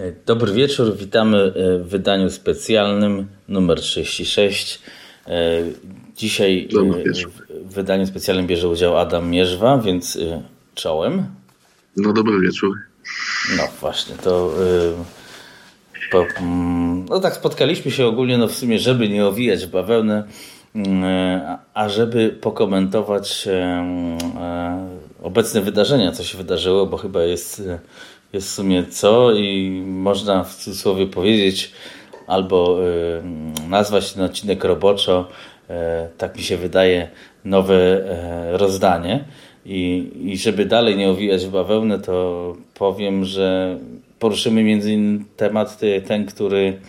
E, dobry wieczór, witamy e, w wydaniu specjalnym numer 36. E, dzisiaj w wydaniu specjalnym bierze udział Adam Mierzwa, więc czołem. No dobry wieczór. No właśnie, to po, mm, no tak spotkaliśmy się ogólnie, no w sumie, żeby nie owijać bawełnę, mm, a żeby pokomentować obecne wydarzenia, co się wydarzyło, bo chyba jest jest w sumie co i można w cudzysłowie powiedzieć albo y, nazwać ten odcinek roboczo, y, tak mi się wydaje, nowe y, rozdanie. I, I żeby dalej nie owijać w bawełnę, to powiem, że poruszymy między innymi temat ten, który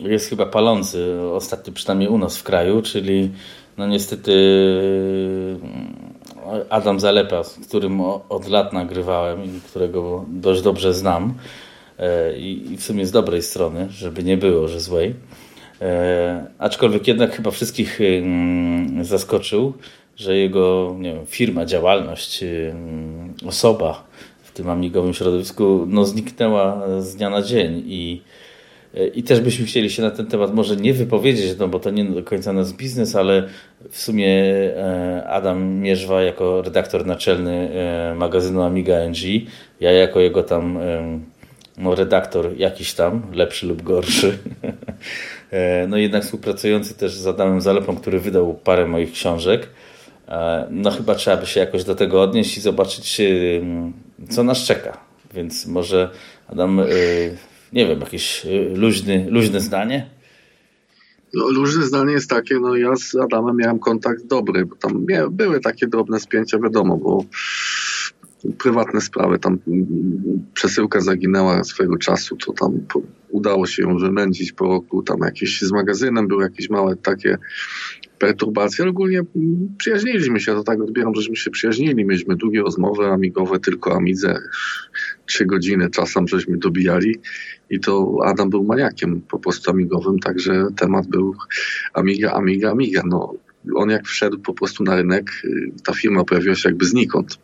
jest chyba palący ostatnio przynajmniej u nas w kraju, czyli no niestety Adam Zalepa, z którym od lat nagrywałem i którego dość dobrze znam e, i w sumie z dobrej strony, żeby nie było, że złej. E, aczkolwiek jednak chyba wszystkich mm, zaskoczył, że jego wiem, firma, działalność, mm, osoba w tym amigowym środowisku no, zniknęła z dnia na dzień i i też byśmy chcieli się na ten temat może nie wypowiedzieć, no bo to nie do końca nasz biznes, ale w sumie e, Adam Mierzwa jako redaktor naczelny e, magazynu Amiga NG, ja jako jego tam e, no, redaktor jakiś tam, lepszy lub gorszy. No jednak współpracujący też z Adamem Zalepą, który wydał parę moich książek. No chyba trzeba by się jakoś do tego odnieść i zobaczyć, co nas czeka. Więc może Adam nie wiem, jakieś y, luźny, luźne zdanie? No, luźne zdanie jest takie, no ja z Adamem miałem kontakt dobry, bo tam były takie drobne spięcia, wiadomo, bo prywatne sprawy, tam przesyłka zaginęła swojego czasu, to tam udało się ją wymędzić po roku, tam jakieś z magazynem były jakieś małe takie perturbacje, ale ogólnie przyjaźniliśmy się, to tak odbieram, żeśmy się przyjaźnili, mieliśmy długie rozmowy amigowe, tylko amidze, trzy godziny czasem żeśmy dobijali i to Adam był maniakiem po prostu amigowym, także temat był Amiga, Amiga, Amiga. No, on jak wszedł po prostu na rynek, ta firma pojawiła się jakby znikąd.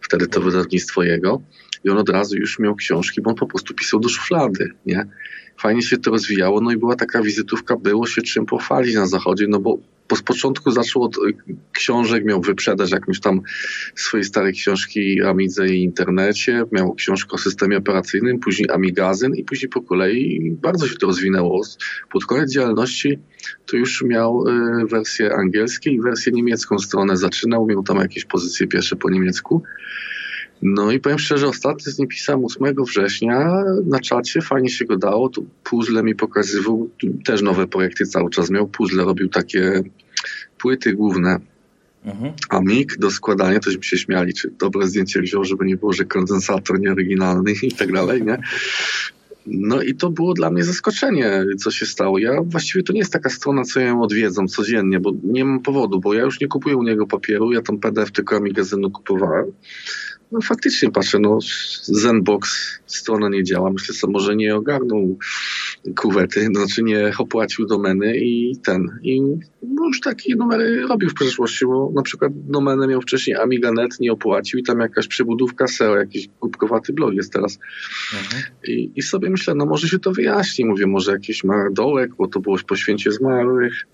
Wtedy to wydawnictwo jego i on od razu już miał książki, bo on po prostu pisał do szuflady, nie? Fajnie się to rozwijało, no i była taka wizytówka, było się czym pochwalić na zachodzie, no bo bo z początku zaczął od y, książek, miał wyprzedaż jakąś tam swojej starej książki Amidze i internecie, miał książkę o systemie operacyjnym, później Amigazyn i później po kolei bardzo się to rozwinęło. Pod koniec działalności to już miał y, wersję angielską i wersję niemiecką stronę zaczynał, miał tam jakieś pozycje pierwsze po niemiecku. No i powiem szczerze, ostatnio z nim pisałem 8 września na czacie, fajnie się go dało, tu puzzle mi pokazywał, też nowe projekty cały czas miał, puzzle robił takie płyty główne, mhm. a mig do składania, tośmy się śmiali, czy dobre zdjęcie wziął, żeby nie było, że kondensator nieoryginalny i tak dalej, nie? No i to było dla mnie zaskoczenie, co się stało. Ja właściwie to nie jest taka strona, co ja ją odwiedzam codziennie, bo nie mam powodu, bo ja już nie kupuję u niego papieru, ja tam PDF tylko magazynu kupowałem. No faktycznie patrzę, no Zenbox strona nie działa. Myślę sobie, może nie ogarnął kuwety, znaczy nie opłacił domeny i ten. I no już takie numery robił w przeszłości, bo na przykład domenę miał wcześniej Amiga.net, nie opłacił i tam jakaś przebudówka SEO, jakiś głupkowaty blog jest teraz. Mhm. I, I sobie myślę, no może się to wyjaśni. Mówię, może jakiś ma dołek, bo to było po święcie zmarłych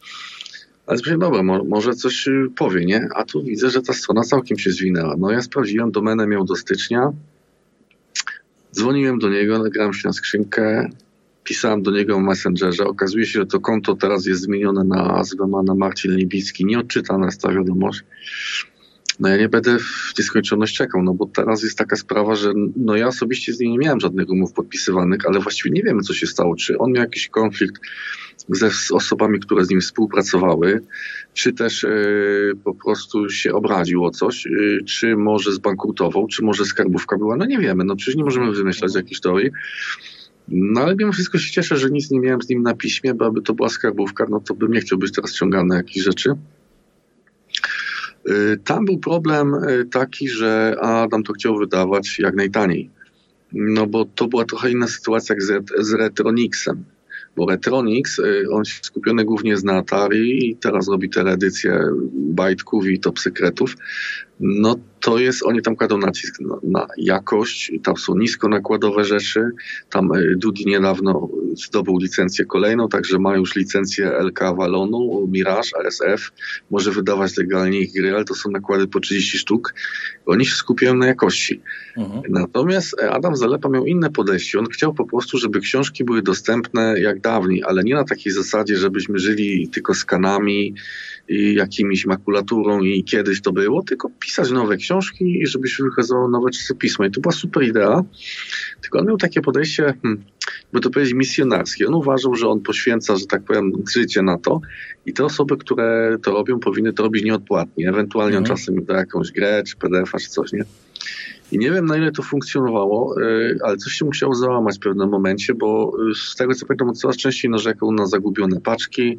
ale myślę, dobra, może coś y, powie, nie? A tu widzę, że ta strona całkiem się zwinęła. No ja sprawdziłem, domenę miał do stycznia. Dzwoniłem do niego, nagrałem się na skrzynkę, pisałem do niego w Messengerze. Okazuje się, że to konto teraz jest zmienione na nazwę, na Marcin Libicki. Nieodczytana jest ta wiadomość. No ja nie będę w nieskończoność czekał, no bo teraz jest taka sprawa, że no ja osobiście z nim nie miałem żadnych umów podpisywanych, ale właściwie nie wiemy, co się stało. Czy on miał jakiś konflikt ze z osobami, które z nim współpracowały, czy też y, po prostu się obraził o coś, y, czy może zbankrutował, czy może skarbówka była, no nie wiemy, no przecież nie możemy wymyślać jakiejś teorii. No ale mimo wszystko się cieszę, że nic nie miałem z nim na piśmie, bo aby to była skarbówka, no to bym nie chciał być teraz ściągany na jakieś rzeczy. Y, tam był problem taki, że Adam to chciał wydawać jak najtaniej. No bo to była trochę inna sytuacja jak z, z Retronixem bo Retronix, y, on się skupiony głównie jest na Atari i teraz robi te edycje bajtków i top sekretów. No to jest, oni tam kładą nacisk na, na jakość, tam są nisko nakładowe rzeczy, tam e, Dudi niedawno zdobył licencję kolejną, także ma już licencję LK Wallonu, Mirage, ASF, może wydawać legalnie ich gry, ale to są nakłady po 30 sztuk. Oni się skupiają na jakości. Mhm. Natomiast Adam Zalepa miał inne podejście. On chciał po prostu, żeby książki były dostępne jak dawniej, ale nie na takiej zasadzie, żebyśmy żyli tylko skanami, jakimiś makulaturą i kiedyś to było, tylko pisać nowe książki i żeby się wykazało nowe czasopismo. I to była super idea. Tylko on miał takie podejście, hmm, by to powiedzieć, misjonarskie. On uważał, że on poświęca, że tak powiem, życie na to i te osoby, które to robią, powinny to robić nieodpłatnie. Ewentualnie mhm. on czasem da jakąś grę, czy PDF-a, czy coś, nie? I nie wiem, na ile to funkcjonowało, y, ale coś się musiało załamać w pewnym momencie, bo y, z tego co pamiętam, on coraz częściej narzekał na zagubione paczki,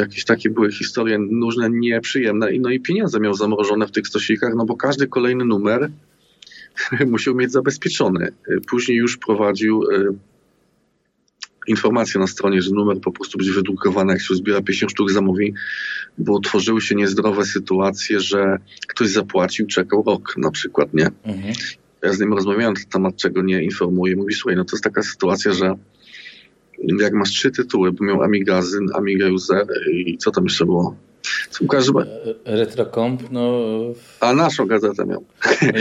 jakieś takie były historie różne nieprzyjemne no i pieniądze miał zamrożone w tych stosikach, no bo każdy kolejny numer musiał mieć zabezpieczony. Y, później już prowadził y, informację na stronie, że numer po prostu będzie wydrukowany, jak się zbiera 50 sztuk zamówień, bo tworzyły się niezdrowe sytuacje, że ktoś zapłacił, czekał rok na przykład, nie? Mhm. Ja z nim rozmawiałem na temat, czego nie informuję. Mówi, słuchaj, no to jest taka sytuacja, że jak masz trzy tytuły, bo miał Amigazyn, Amiga User i co tam jeszcze było? Łukasz, Retrocomp, no... A naszą gazetę miał.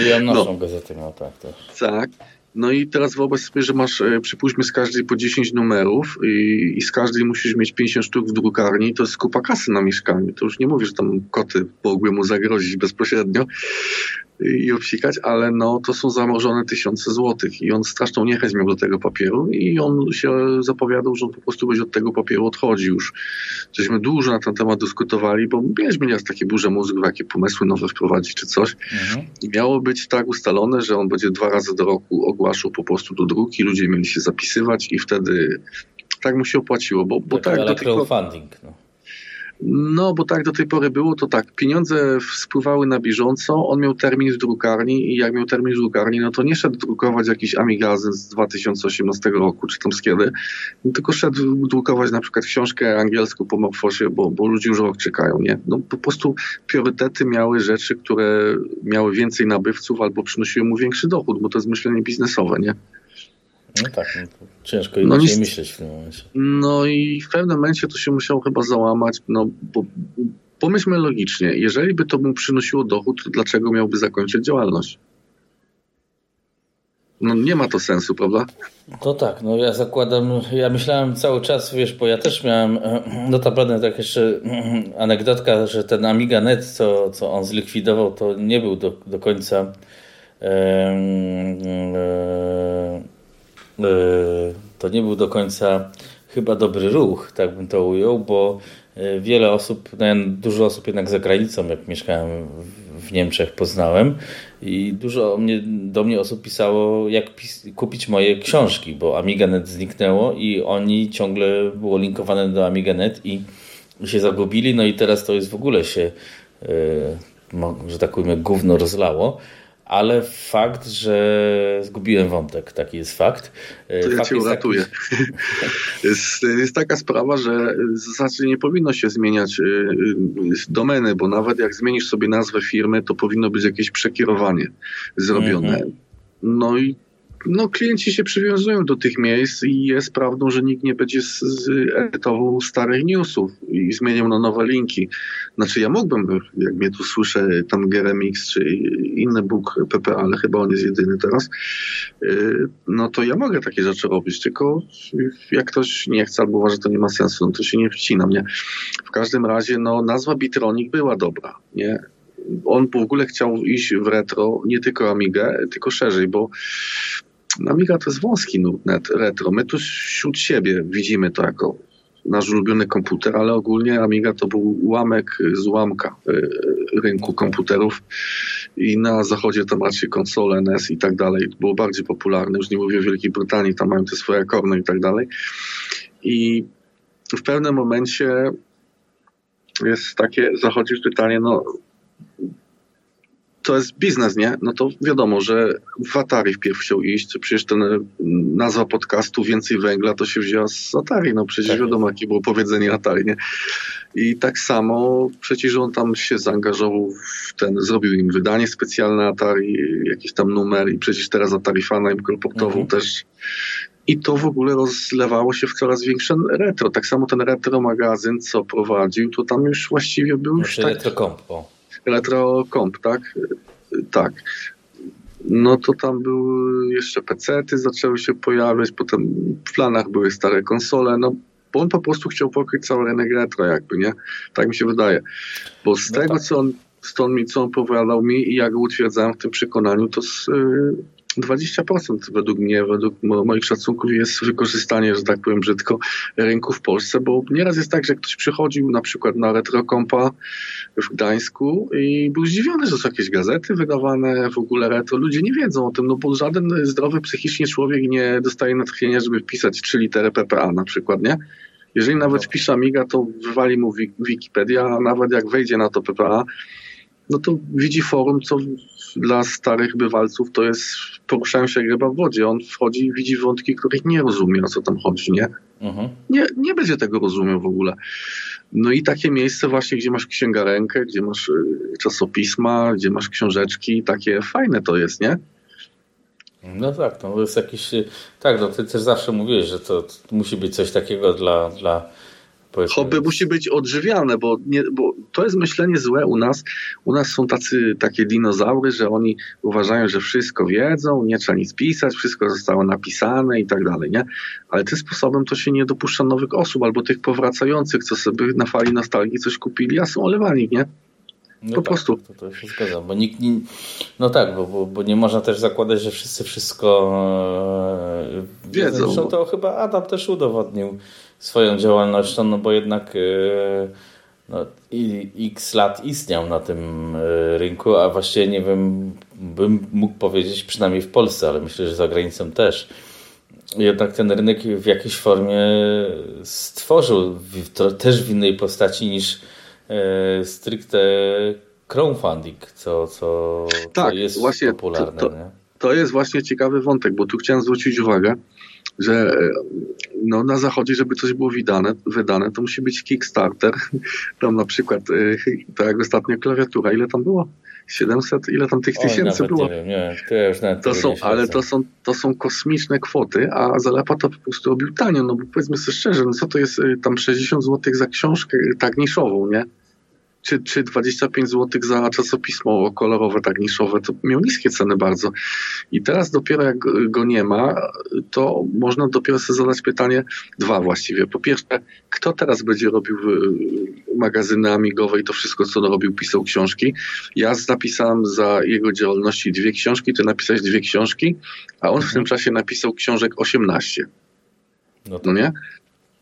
Ja naszą no. gazetę miał, tak, tak. Tak. No i teraz wyobraź sobie, że masz, e, przypuśćmy, z każdej po 10 numerów i, i, z każdej musisz mieć 50 sztuk w drukarni, to jest kupa kasy na mieszkaniu. To już nie mówisz, że tam koty mogły mu zagrozić bezpośrednio, i obsikać, ale no to są zamrożone tysiące złotych i on straszną niechęć miał do tego papieru i on się zapowiadał, że on po prostu będzie od tego papieru odchodził już. Żeśmy dużo na ten temat dyskutowali, bo mieliśmy nieraz takie burze mózgu, jakie pomysły nowe wprowadzić czy coś mhm. i miało być tak ustalone, że on będzie dwa razy do roku ogłaszał po prostu do druki, ludzie mieli się zapisywać i wtedy tak mu się opłaciło, bo, bo tak... Ale crowdfunding, no. No, bo tak do tej pory było, to tak, pieniądze spływały na bieżąco, on miał termin w drukarni i jak miał termin w drukarni, no to nie szedł drukować jakiś Amigazyn z 2018 roku, czy tam z kiedy, tylko szedł drukować na przykład książkę angielską po Morfosie, bo, bo ludzie już rok czekają, nie? No po prostu priorytety miały rzeczy, które miały więcej nabywców albo przynosiły mu większy dochód, bo to jest myślenie biznesowe, nie? No tak, no ciężko no inaczej no myśleć w tym momencie. No i w pewnym momencie to się musiało chyba załamać, no bo pomyślmy logicznie, jeżeli by to mu przynosiło dochód, to dlaczego miałby zakończyć działalność? No nie ma to sensu, prawda? To tak, no ja zakładam, ja myślałem cały czas, wiesz, bo ja też miałem notabene tak jeszcze anegdotka, że ten Amiga Net, co, co on zlikwidował, to nie był do, do końca E, to nie był do końca chyba dobry ruch, tak bym to ujął, bo e, wiele osób, dużo osób jednak za granicą, jak mieszkałem w Niemczech, poznałem i dużo mnie, do mnie osób pisało, jak pis kupić moje książki, bo AmigaNet zniknęło i oni ciągle było linkowane do AmigaNet i się zagubili, no i teraz to jest w ogóle się, e, że tak powiem, gówno rozlało ale fakt, że zgubiłem wątek, taki jest fakt. To ja cię uratuję. jest, jest taka sprawa, że zasadzie nie powinno się zmieniać y, y, domeny, bo nawet jak zmienisz sobie nazwę firmy, to powinno być jakieś przekierowanie zrobione. Mhm. No i no, klienci się przywiązują do tych miejsc i jest prawdą, że nikt nie będzie edytował starych newsów i zmieniał na nowe linki. Znaczy ja mógłbym, jak mnie tu słyszę, tam Geremix czy inny Bóg PP, ale chyba on jest jedyny teraz, y, no to ja mogę takie rzeczy robić, tylko jak ktoś nie chce albo uważa, że to nie ma sensu, no to się nie wcina mnie. W każdym razie, no nazwa Bitronic była dobra, nie? on w ogóle chciał iść w retro, nie tylko Amigę, tylko szerzej, bo Amiga to jest wąski nurt retro. My tu wśród siebie widzimy to jako nasz ulubiony komputer, ale ogólnie Amiga to był ułamek z ułamka y, rynku komputerów i na zachodzie tam raczej konsole NS i tak dalej było bardziej popularne. Już nie mówię o Wielkiej Brytanii, tam mają te swoje korny i tak dalej. I w pewnym momencie jest takie, zachodzi pytanie, no to jest biznes, nie? No to wiadomo, że w Atari wpierw chciał iść, przecież ten nazwa podcastu Więcej Węgla to się wzięła z Atari, no przecież tak wiadomo, jakie było powiedzenie Atari, nie? I tak samo przecież on tam się zaangażował w ten, zrobił im wydanie specjalne Atari, jakiś tam numer i przecież teraz Atari Fana im kolportował mhm. też i to w ogóle rozlewało się w coraz większe retro. Tak samo ten retro magazyn, co prowadził, to tam już właściwie był już tak... Retro Comp, Comp, tak? Tak. No to tam były jeszcze pecety zaczęły się pojawiać, potem w planach były stare konsole, no bo on po prostu chciał pokryć cały rynek retro jakby, nie? Tak mi się wydaje. Bo z no tego, tak. co on, stąd mi, co on opowiadał mi i ja go utwierdzałem w tym przekonaniu, to z, 20% według mnie, według moich szacunków jest wykorzystanie, że tak powiem brzydko, rynku w Polsce, bo nieraz jest tak, że ktoś przychodził na przykład na Retrokompa w Gdańsku i był zdziwiony, że są jakieś gazety wydawane w ogóle retro. Ludzie nie wiedzą o tym, no bo żaden zdrowy psychicznie człowiek nie dostaje natchnienia, żeby wpisać trzy litery PPA na przykład, nie? Jeżeli nawet wpisze Amiga, to wywali mu Wikipedia, a nawet jak wejdzie na to PPA, no to widzi forum, co dla starych bywalców to jest, poruszają się chyba w wodzie. On wchodzi i widzi wątki, których nie rozumie, o co tam chodzi, nie? Mhm. Nie, nie będzie tego rozumiał w ogóle. No i takie miejsce właśnie, gdzie masz księgarenkę, gdzie masz y, czasopisma, gdzie masz książeczki, takie fajne to jest, nie? No tak, to jest jakiś, tak, no ty też zawsze mówisz, że to, to musi być coś takiego dla, dla Hobby musi być odżywialne, bo, nie, bo to jest myślenie złe u nas. U nas są tacy takie dinozaury, że oni uważają, że wszystko wiedzą, nie trzeba nic pisać, wszystko zostało napisane i tak dalej, nie? Ale tym sposobem to się nie dopuszcza nowych osób albo tych powracających, co sobie na fali nostalgii coś kupili, a są olewani, nie? No po tak, prostu. To, to się zgadza, bo nikt nie, no tak, bo, bo, bo, nie można też zakładać, że wszyscy wszystko e, wiedzą. Zresztą to chyba Adam też udowodnił swoją działalnością, no bo jednak e, no, x lat istniał na tym e, rynku, a właściwie nie wiem, bym mógł powiedzieć, przynajmniej w Polsce, ale myślę, że za granicą też. Jednak ten rynek w jakiejś formie stworzył też w innej postaci niż e, stricte crowdfunding, co, co, tak, jest właśnie popularne. To, to, to jest właśnie ciekawy wątek, bo tu chciałem zwrócić uwagę, że e, no, na zachodzie, żeby coś było wydane, wydane, to musi być Kickstarter. Tam na przykład, tak jak ostatnio klawiatura, ile tam było? 700, ile tam tych Oj, tysięcy było? Nie wiem, nie, to ja już to są, ale to są, to są kosmiczne kwoty, a Zalepa to po prostu robił tanio, no bo powiedzmy sobie szczerze, no co to jest e, tam 60 zł za książkę tak niszową, nie? Czy, czy 25 zł za czasopismo kolorowe, tak niszowe, to miał niskie ceny bardzo. I teraz dopiero jak go nie ma, to można dopiero sobie zadać pytanie, dwa właściwie. Po pierwsze, kto teraz będzie robił magazyny amigowe i to wszystko, co robił, pisał książki. Ja napisałem za jego działalności dwie książki, ty napisałeś dwie książki, a on w tym czasie napisał książek 18. No, to... no nie?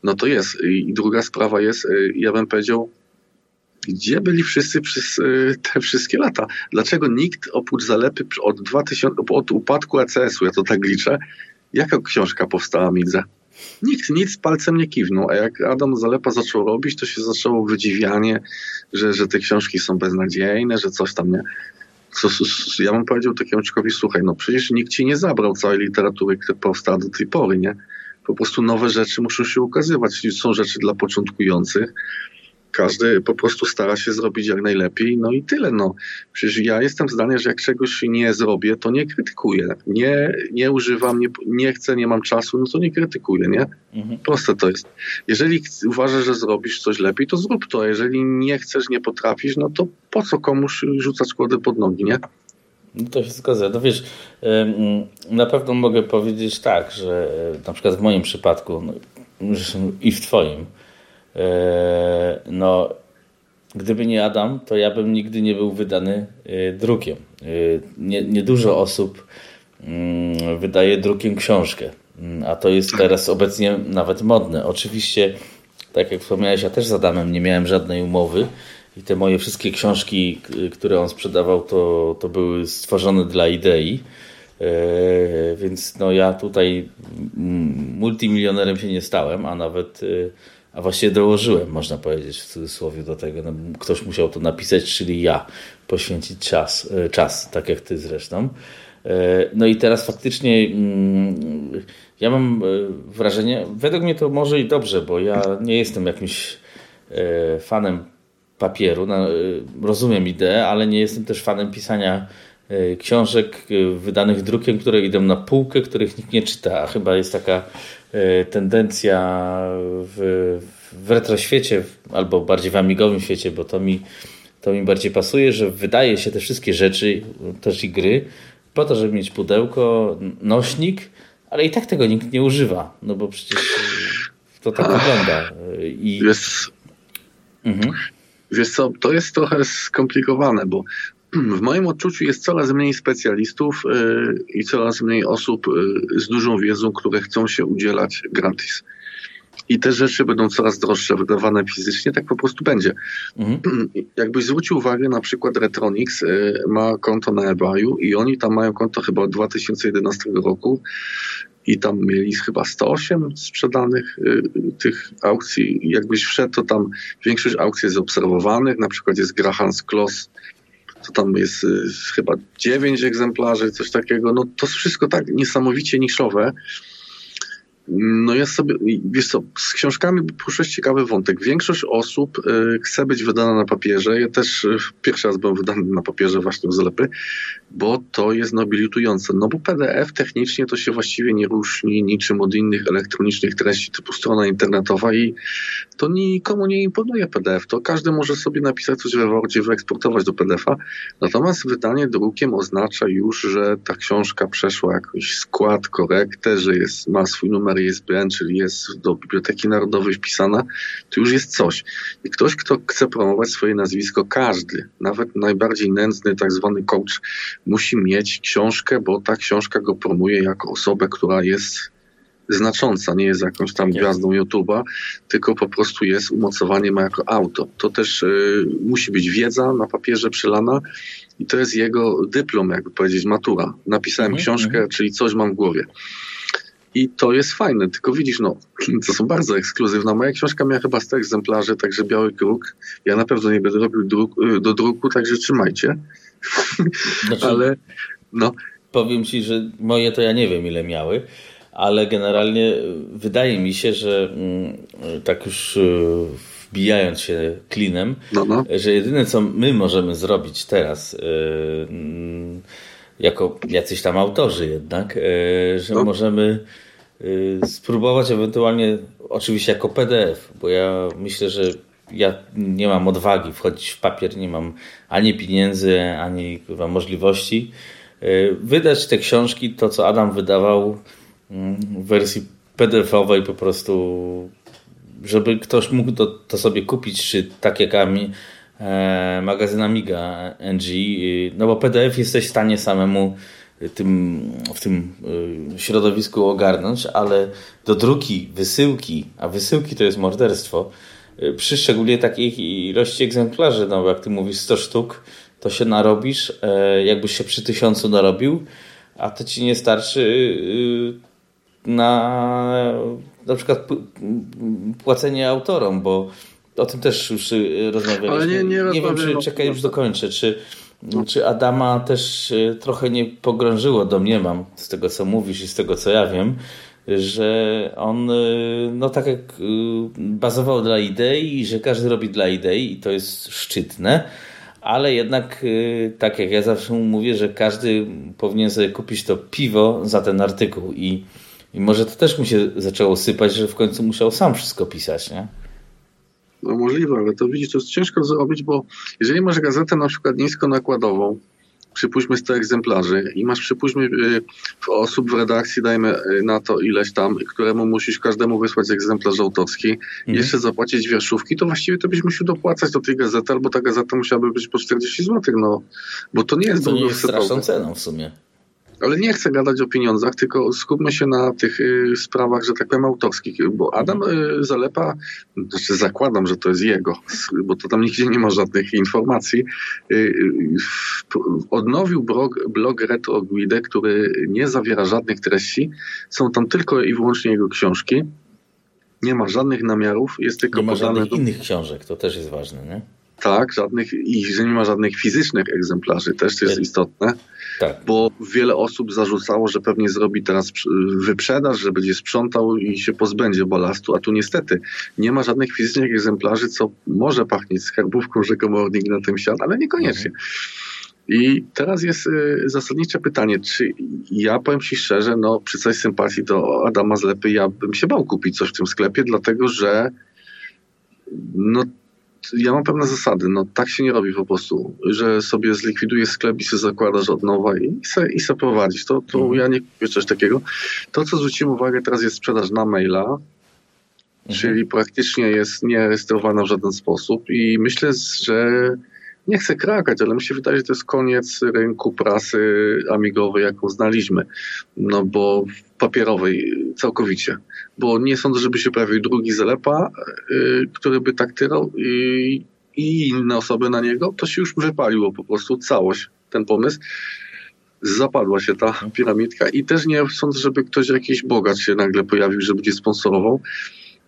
No to jest. I druga sprawa jest, y, ja bym powiedział, gdzie byli wszyscy przez y, te wszystkie lata? Dlaczego nikt oprócz zalepy od, 2000, od upadku ACS-u, ja to tak liczę, jaka książka powstała Midze? Nikt nic palcem nie kiwnął, a jak Adam Zalepa zaczął robić, to się zaczęło wydziwianie, że, że te książki są beznadziejne, że coś tam nie. Co, ja bym powiedział takiemu człowiekowi, słuchaj, no przecież nikt ci nie zabrał całej literatury, która powstała do tej pory, nie? Po prostu nowe rzeczy muszą się ukazywać. Są rzeczy dla początkujących, każdy po prostu stara się zrobić jak najlepiej, no i tyle. No. Przecież ja jestem zdania, że jak czegoś nie zrobię, to nie krytykuję. Nie, nie używam, nie, nie chcę, nie mam czasu, no to nie krytykuję, nie? Mhm. Proste to jest. Jeżeli uważasz, że zrobisz coś lepiej, to zrób to. Jeżeli nie chcesz, nie potrafisz, no to po co komuś rzucać kłody pod nogi, nie? No to się zgadza. No wiesz, na pewno mogę powiedzieć tak, że na przykład w moim przypadku no, i w twoim, E, no, gdyby nie Adam, to ja bym nigdy nie był wydany e, drukiem. E, nie, niedużo osób mm, wydaje drukiem książkę, mm, a to jest teraz obecnie nawet modne. Oczywiście, tak jak wspomniałeś, ja też z Adamem nie miałem żadnej umowy i te moje wszystkie książki, które on sprzedawał, to, to były stworzone dla idei. Więc no ja tutaj mm, multimilionerem się nie stałem, a nawet a właściwie dołożyłem, można powiedzieć w cudzysłowie do tego. No, ktoś musiał to napisać, czyli ja, poświęcić czas, e, czas tak jak ty zresztą. E, no i teraz faktycznie mm, ja mam wrażenie, według mnie to może i dobrze, bo ja nie jestem jakimś fanem papieru, no, rozumiem ideę, ale nie jestem też fanem pisania książek wydanych drukiem, które idą na półkę, których nikt nie czyta, a chyba jest taka E, tendencja w, w retroświecie, albo bardziej w amigowym świecie, bo to mi, to mi bardziej pasuje, że wydaje się te wszystkie rzeczy, też i gry, po to, żeby mieć pudełko, nośnik, ale i tak tego nikt nie używa, no bo przecież to tak wygląda. I... Wiesz, mhm. wiesz co, to jest trochę skomplikowane, bo w moim odczuciu jest coraz mniej specjalistów y, i coraz mniej osób y, z dużą wiedzą, które chcą się udzielać gratis. I te rzeczy będą coraz droższe, wydawane fizycznie, tak po prostu będzie. Mhm. Jakbyś zwrócił uwagę, na przykład Retronix y, ma konto na eBayu i oni tam mają konto chyba od 2011 roku i tam mieli chyba 108 sprzedanych tych aukcji. Jakbyś wszedł, to tam większość aukcji jest obserwowanych, na przykład jest Grahams Kloss, to tam jest y, chyba dziewięć egzemplarzy, coś takiego. No to wszystko tak niesamowicie niszowe, no ja sobie, wiesz co, z książkami poruszać ciekawy wątek. Większość osób y, chce być wydana na papierze. Ja też y, pierwszy raz byłem wydany na papierze właśnie w Zlepy, bo to jest nobilitujące. No bo PDF technicznie to się właściwie nie różni niczym od innych elektronicznych treści typu strona internetowa i to nikomu nie imponuje PDF. To każdy może sobie napisać coś we Wordzie, wyeksportować do PDF-a. Natomiast wydanie drukiem oznacza już, że ta książka przeszła jakiś skład, korektę, że jest, ma swój numer ISBN, czyli jest do Biblioteki Narodowej wpisana, to już jest coś. I ktoś, kto chce promować swoje nazwisko, każdy, nawet najbardziej nędzny tak zwany coach, musi mieć książkę, bo ta książka go promuje jako osobę, która jest znacząca, nie jest jakąś tam gwiazdą YouTube'a, tylko po prostu jest umocowaniem jako auto. To też y, musi być wiedza na papierze przylana i to jest jego dyplom, jakby powiedzieć, matura. Napisałem mm -hmm. książkę, czyli coś mam w głowie. I to jest fajne, tylko widzisz, no, to są bardzo ekskluzywne. Moja książka miała chyba 100 egzemplarzy, także biały druk. Ja na pewno nie będę robił druk, y, do druku, także trzymajcie. Znaczy, ale no. Powiem ci, że moje to ja nie wiem ile miały, ale generalnie wydaje mi się, że mm, tak już y, wbijając się klinem, no, no. że jedyne co my możemy zrobić teraz y, mm, jako jacyś tam autorzy jednak, że no. możemy Y, spróbować ewentualnie, oczywiście jako PDF, bo ja myślę, że ja nie mam odwagi wchodzić w papier, nie mam ani pieniędzy, ani chyba możliwości. Y, wydać te książki, to co Adam wydawał mm, w wersji PDF-owej po prostu, żeby ktoś mógł to, to sobie kupić, czy tak jak Ami, e, magazyn Amiga NG, y, no bo PDF jesteś w stanie samemu tym, w tym y, środowisku ogarnąć, ale do druki, wysyłki, a wysyłki to jest morderstwo, y, przy szczególnie takiej ilości egzemplarzy, no bo jak ty mówisz 100 sztuk, to się narobisz, e, jakbyś się przy tysiącu narobił, a to ci nie starczy y, na na przykład płacenie autorom, bo o tym też już rozmawialiśmy. Ale nie, nie, nie wiem, czy czekaj, już dokończę. Czy czy Adama też e, trochę nie pogrążyło, domniemam, z tego co mówisz i z tego co ja wiem, że on, e, no tak jak e, bazował dla idei i że każdy robi dla idei i to jest szczytne, ale jednak tak jak ja zawsze mówię, że każdy powinien sobie kupić to piwo za ten artykuł i, i może to też mu się zaczęło sypać, że w końcu musiał sam wszystko pisać, nie? No możliwe, ale to widzisz, to jest ciężko zrobić, bo jeżeli masz gazetę na przykład niskonakładową, przypuśćmy 100 egzemplarzy i masz przypuśćmy y, osób w redakcji, dajmy y, na to ileś tam, któremu musisz każdemu wysłać egzemplarz autorski, mhm. jeszcze zapłacić wierszówki, to właściwie to byś musiał dopłacać do tej gazety, albo ta gazeta musiałaby być po 40 zł, no, bo to nie jest... To nie jest straszną ceną w sumie. Ale nie chcę gadać o pieniądzach, tylko skupmy się na tych y, sprawach, że tak powiem, autorskich, bo Adam y, Zalepa, znaczy zakładam, że to jest jego, bo to tam nigdzie nie ma żadnych informacji, y, odnowił blog, blog Retro Guide, który nie zawiera żadnych treści, są tam tylko i wyłącznie jego książki. Nie ma żadnych namiarów, jest tylko Nie ma żadnych do... innych książek, to też jest ważne, nie? Tak, żadnych i że nie ma żadnych fizycznych egzemplarzy, też to jest istotne, Tak. bo wiele osób zarzucało, że pewnie zrobi teraz wyprzedaż, że będzie sprzątał i się pozbędzie balastu, a tu niestety nie ma żadnych fizycznych egzemplarzy, co może pachnieć skarbówką, że komornik na tym siadł, ale niekoniecznie. I teraz jest y, zasadnicze pytanie, czy ja powiem Ci szczerze, no przy całej sympatii do Adama Zlepy, ja bym się bał kupić coś w tym sklepie, dlatego że no ja mam pewne zasady, no tak się nie robi po prostu, że sobie zlikwidujesz sklep i sobie zakładasz od nowa i se, i se prowadzisz. To, to Mhm. ja nie kupię czegoś takiego. To, co zwróciłem uwagę, teraz jest sprzedaż na maila, Mhm. czyli praktycznie jest nierejestrowana w żaden sposób i myślę, że nie chcę krakać, ale mi się wydaje, że to jest koniec rynku prasy amigowej, jaką znaliśmy. No bo papierowej całkowicie. Bo nie sądzę, żeby się pojawił drugi Zalepa, y, który by tak tyrał i, i inne osoby na niego. To się już wypaliło po prostu całość, ten pomysł. Zapadła się ta piramidka i też nie sądzę, żeby ktoś jakiś bogacz się nagle pojawił, że będzie sponsorował.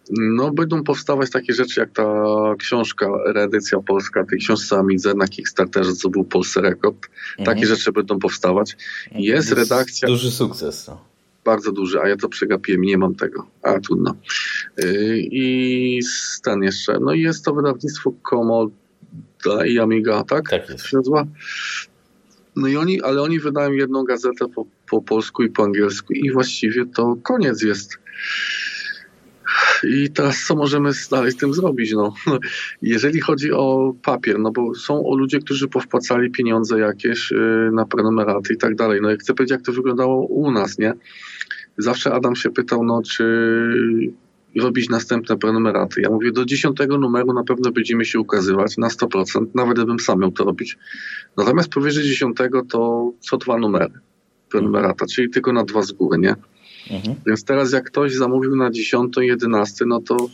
No, będą powstawać takie rzeczy jak ta książka, reedycja polska tej książce Amidze na Kickstarterze, co był Polsce Rekord. Takie Mhm. rzeczy będą powstawać. Jest To redakcja, Duży sukces. No. Bardzo duży, a ja to przegapiłem, nie mam tego. A trudno. Yy, I ten jeszcze, no i jest to wydawnictwo Komoda i Amiga, tak? Tak jest. się nazywa? No i oni, ale oni wydają jedną gazetę po, po polsku i po angielsku i właściwie to koniec jest. I teraz co możemy dalej z tym zrobić? No, jeżeli chodzi o papier, no bo są o ludzie, którzy powpłacali pieniądze jakieś yy, na prenumeraty i tak dalej. No chcę powiedzieć, jak to wyglądało u nas, nie? Zawsze Adam się pytał, no czy robić następne prenumeraty. Ja mówię, do dziesiątego numeru na pewno będziemy się ukazywać na 100%, nawet gdybym sam miał to robić. Natomiast powyżej dziesiątego to co dwa numery prenumerata, czyli tylko na dwa z góry, nie? Mhm. Więc teraz jak ktoś zamówił na 10, 11, no to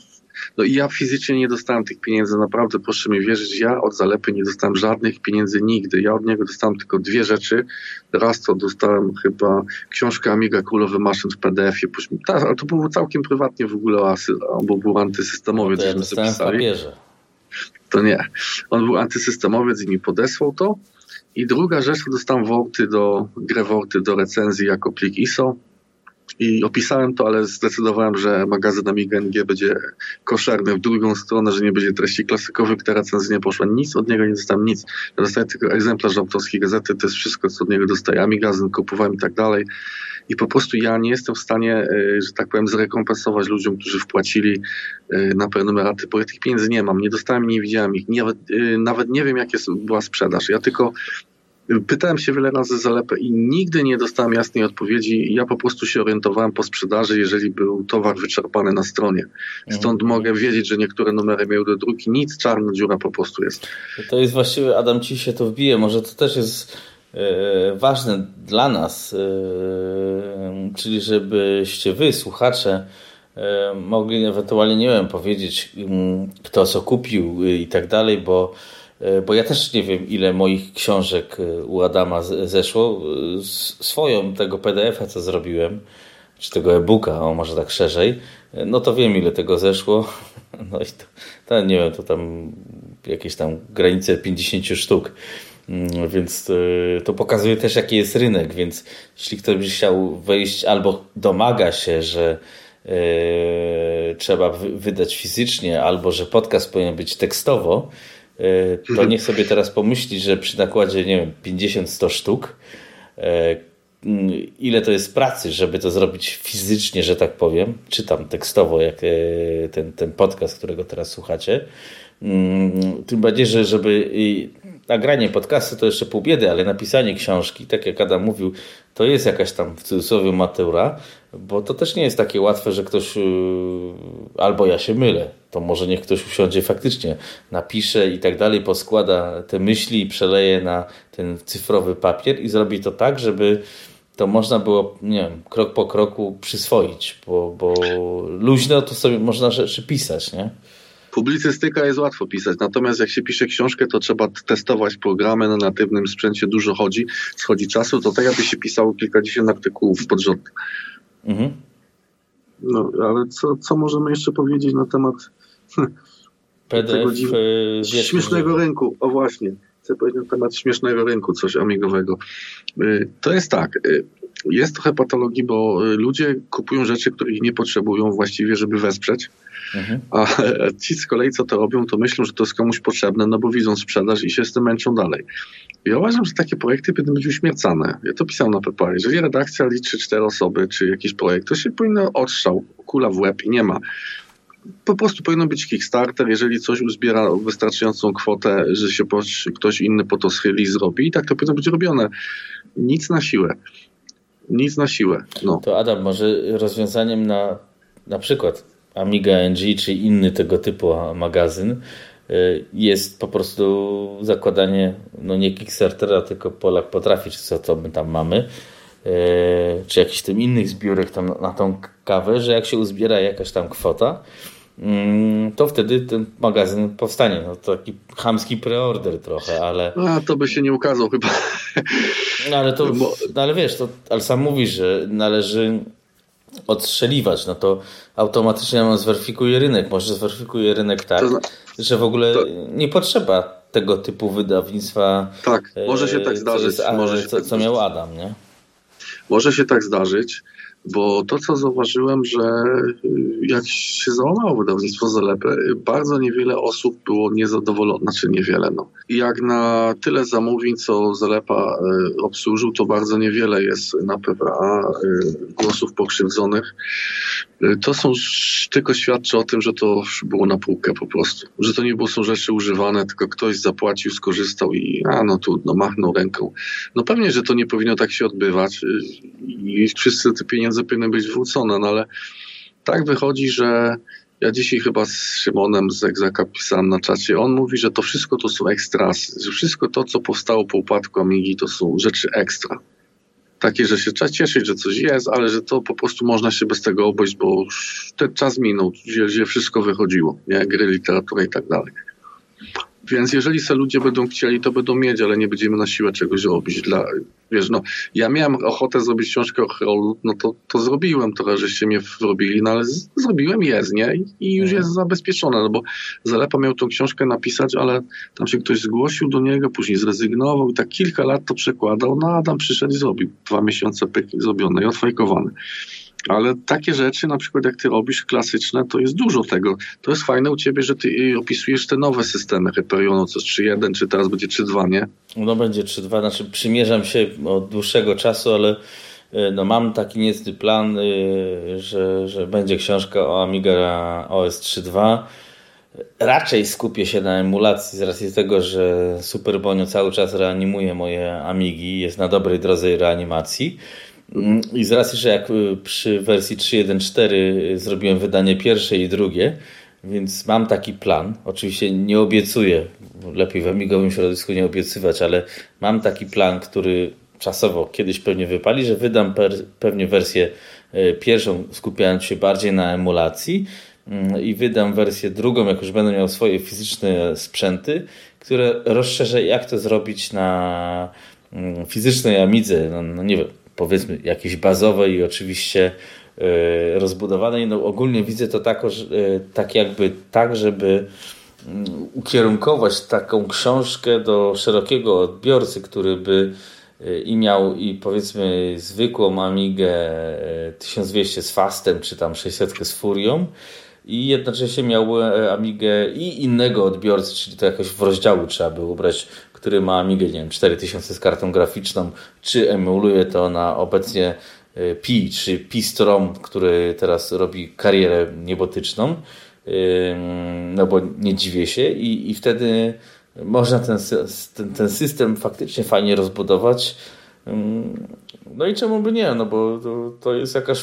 no i ja fizycznie nie dostałem tych pieniędzy, naprawdę proszę mi wierzyć, ja od Zalepy nie dostałem żadnych pieniędzy nigdy. Ja od niego dostałem tylko dwie rzeczy. Raz to dostałem chyba książkę Amiga Królowy Maszyn w PDF-ie. Później- Tak, ale to było całkiem prywatnie w ogóle, bo był antysystemowiec, To ja dostałem w papierze. To nie. On był antysystemowiec i mi podesłał to. I druga rzecz, to dostałem worty do, grę worty do recenzji jako plik ISO. I opisałem to, ale zdecydowałem, że magazyn Amiga NG będzie koszerny w drugą stronę, że nie będzie treści klasykowych, te recenzje nie poszły. Nic od niego nie dostałem, nic. Ja dostałem tylko egzemplarz autorskiej gazety, to jest wszystko, co od niego dostaję. Amigazyn kupowałem i tak dalej. I po prostu ja nie jestem w stanie, e, że tak powiem, zrekompensować ludziom, którzy wpłacili e, na prenumeraty, bo ja tych pieniędzy nie mam. Nie dostałem nie widziałem ich. Nawet, e, nawet nie wiem, jaka była sprzedaż. Ja tylko Pytałem się wiele razy zalepę i nigdy nie dostałem jasnej odpowiedzi. Ja po prostu się orientowałem po sprzedaży, jeżeli był towar wyczerpany na stronie. Stąd Mhm. mogę wiedzieć, że niektóre numery miały do druki. Nic, czarna dziura po prostu jest. To jest właściwie, Adam ci się to wbije, może to też jest e, ważne dla nas, e, czyli żebyście wy, słuchacze, e, mogli ewentualnie, nie wiem, powiedzieć kto co kupił i tak dalej, bo, bo ja też nie wiem ile moich książek e, u Adama zeszło. E, Swoją tego PDF-a co zrobiłem, czy tego e-booka, o może tak szerzej, e, no to wiem ile tego zeszło. No i to, to nie wiem, to tam jakieś tam granice 50 sztuk. Mm, Więc to pokazuje też, jaki jest rynek. Więc jeśli ktoś by chciał wejść albo domaga się, że trzeba wy- wydać fizycznie, albo że podcast powinien być tekstowo, to niech sobie teraz pomyśli, że przy nakładzie, nie wiem, 50-100 sztuk, mm, ile to jest pracy, żeby to zrobić fizycznie, że tak powiem, czy tam tekstowo, jak e, ten, ten podcast, którego teraz słuchacie. Mm, Tym bardziej, że żeby nagranie podcastu to jeszcze pół biedy, ale napisanie książki, tak jak Adam mówił, to jest jakaś tam w cudzysłowie matura, bo to też nie jest takie łatwe, że ktoś yy, albo ja się mylę, to może niech ktoś usiądzie faktycznie, napisze i tak dalej, poskłada te myśli i przeleje na ten cyfrowy papier i zrobi to tak, żeby to można było, nie wiem, krok po kroku przyswoić, bo, bo luźno to sobie można rzeczy pisać, nie? Publicystyka jest łatwo pisać, natomiast jak się pisze książkę, to trzeba testować programy na natywnym sprzęcie, dużo chodzi, schodzi czasu, to tak jakby się pisało kilkadziesiąt artykułów pod rząd. Mhm. No, ale co, co możemy jeszcze powiedzieć na temat PDF tego dziw... E, śmiesznego rynku? O właśnie, chcę powiedzieć na temat śmiesznego rynku, coś amigowego. E, to jest tak, e, jest trochę patologii, bo ludzie kupują rzeczy, których nie potrzebują właściwie, żeby wesprzeć, mhm. a ci z kolei, co to robią, to myślą, że to jest komuś potrzebne, no bo widzą sprzedaż i się z tym męczą dalej. Ja uważam, że takie projekty powinny być uśmiercane. Ja to pisałem na PayPal. Jeżeli redakcja liczy cztery osoby, czy jakiś projekt, to się powinno odstrzał, kula w łeb i nie ma. Po prostu powinno być Kickstarter, jeżeli coś uzbiera wystarczającą kwotę, że się ktoś inny po to schyli i zrobi i tak to powinno być robione. Nic na siłę. Nic na siłę. No. To Adam, może rozwiązaniem na na przykład Amiga NG czy inny tego typu magazyn Y, jest po prostu zakładanie, no nie Kickstartera, tylko Polak potrafi, czy co to my tam mamy, y, czy jakiś tym innych zbiórek tam na tą kawę, że jak się uzbiera jakaś tam kwota, mm, to wtedy ten magazyn powstanie. No to taki chamski preorder trochę, ale... A to by się nie ukazał chyba. No ale to, no ale wiesz, to, ale sam mówisz, że należy odstrzeliwać, no to automatycznie on zweryfikuje rynek. Może zweryfikuje rynek tak, to, że w ogóle to, nie potrzeba tego typu wydawnictwa. Tak, może się tak e, zdarzyć. Co, może się co, tak co miał Adam, nie? Może się tak zdarzyć. Bo to, co zauważyłem, że y, jak się załamało wydawnictwo Zalepy, bardzo niewiele osób było niezadowolonych, znaczy niewiele, no. Jak na tyle zamówień, co Zalepa y, obsłużył, to bardzo niewiele jest na PPA y, głosów pokrzywdzonych. To są tylko świadczy o tym, że to było na półkę po prostu. Że to nie było, są rzeczy używane, tylko ktoś zapłacił, skorzystał i a no trudno, machnął ręką. No pewnie, że to nie powinno tak się odbywać i wszyscy te pieniądze pieniądze powinny być zwrócone, no ale tak wychodzi, że ja dzisiaj chyba z Szymonem z Egzaka pisałem na czacie, on mówi, że to wszystko to są ekstrasy, że wszystko to, co powstało po upadku Amigi, to są rzeczy ekstra. Takie, że się trzeba cieszyć, że coś jest, ale że to po prostu można się bez tego obejść, bo już ten czas minął, gdzie, gdzie wszystko wychodziło, nie? gry, literatura i tak dalej. Więc jeżeli se ludzie będą chcieli, to będą mieć, ale nie będziemy na siłę czegoś robić. Dla, wiesz, no, ja miałem ochotę zrobić książkę o Hrolu, no to, to zrobiłem trochę, żeście mnie wrobili, no ale z, zrobiłem, jest, nie? I już mhm. jest zabezpieczone, no bo Zalepa miał tą książkę napisać, ale tam się ktoś zgłosił do niego, później zrezygnował i tak kilka lat to przekładał, no Adam przyszedł i zrobił. Dwa miesiące pyk zrobione i odfajkowane. Ale takie rzeczy, na przykład jak ty robisz klasyczne, to jest dużo tego. To jest fajne u ciebie, że ty y, opisujesz te nowe systemy Hyperionu, co jest 3.1, czy teraz będzie 3.2, nie? No będzie 3.2, znaczy przymierzam się od dłuższego czasu, ale y, no mam taki niecny plan, y, że, że będzie książka o Amiga OS 3.2. Raczej skupię się na emulacji z racji tego, że Super Bonio cały czas reanimuje moje Amigi, jest na dobrej drodze reanimacji. Mm, I z racji, że jak y, przy wersji 3.1.4 y, zrobiłem wydanie pierwsze i drugie, więc mam taki plan. Oczywiście nie obiecuję, lepiej w amigowym środowisku nie obiecywać, ale mam taki plan, który czasowo kiedyś pewnie wypali, że wydam pewnie wersję y, pierwszą, skupiając się bardziej na emulacji mm, i wydam wersję drugą, jak już będę miał swoje fizyczne sprzęty, które rozszerzę, jak to zrobić na mm, fizycznej Amidze, no, no nie wiem, powiedzmy jakiejś bazowej i oczywiście e, rozbudowanej. No ogólnie widzę to tak, tak jakby tak, żeby mm, ukierunkować taką książkę do szerokiego odbiorcy, który by e, i miał i powiedzmy zwykłą Amigę 1200 z Fastem, czy tam 600 z Furią i jednocześnie miał Amigę i innego odbiorcy, czyli to jakoś w rozdziału trzeba by ubrać który ma Amigę, nie wiem, 4000 z kartą graficzną, czy emuluje to na obecnie y, Pi, czy Pi-Strom, który teraz robi karierę niebotyczną, no bo nie dziwię się i, i wtedy można ten, ten, ten system faktycznie fajnie rozbudować. No i czemu by nie, no bo to, to jest jakaś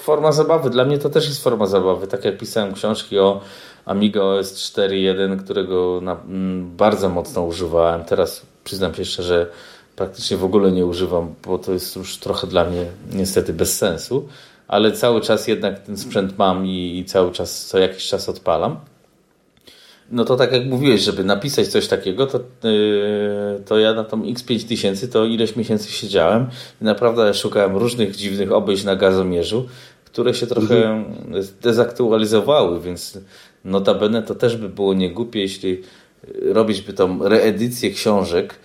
forma zabawy. Dla mnie to też jest forma zabawy. Tak jak pisałem książki o Amiga OS 4.1, którego na, m, mm, bardzo mocno używałem. Teraz przyznam się szczerze, że praktycznie w ogóle nie używam, bo to jest już trochę dla mnie niestety bez sensu, ale cały czas jednak ten sprzęt mam i, i cały czas co jakiś czas odpalam. No to tak jak mówiłeś, żeby napisać coś takiego, to, yy, to ja na tą X5000 to ileś miesięcy siedziałem i naprawdę szukałem różnych dziwnych obejść na gazomierzu, które się trochę mhm. dezaktualizowały, więc notabene to też by było niegłupie, jeśli robić by tą reedycję książek,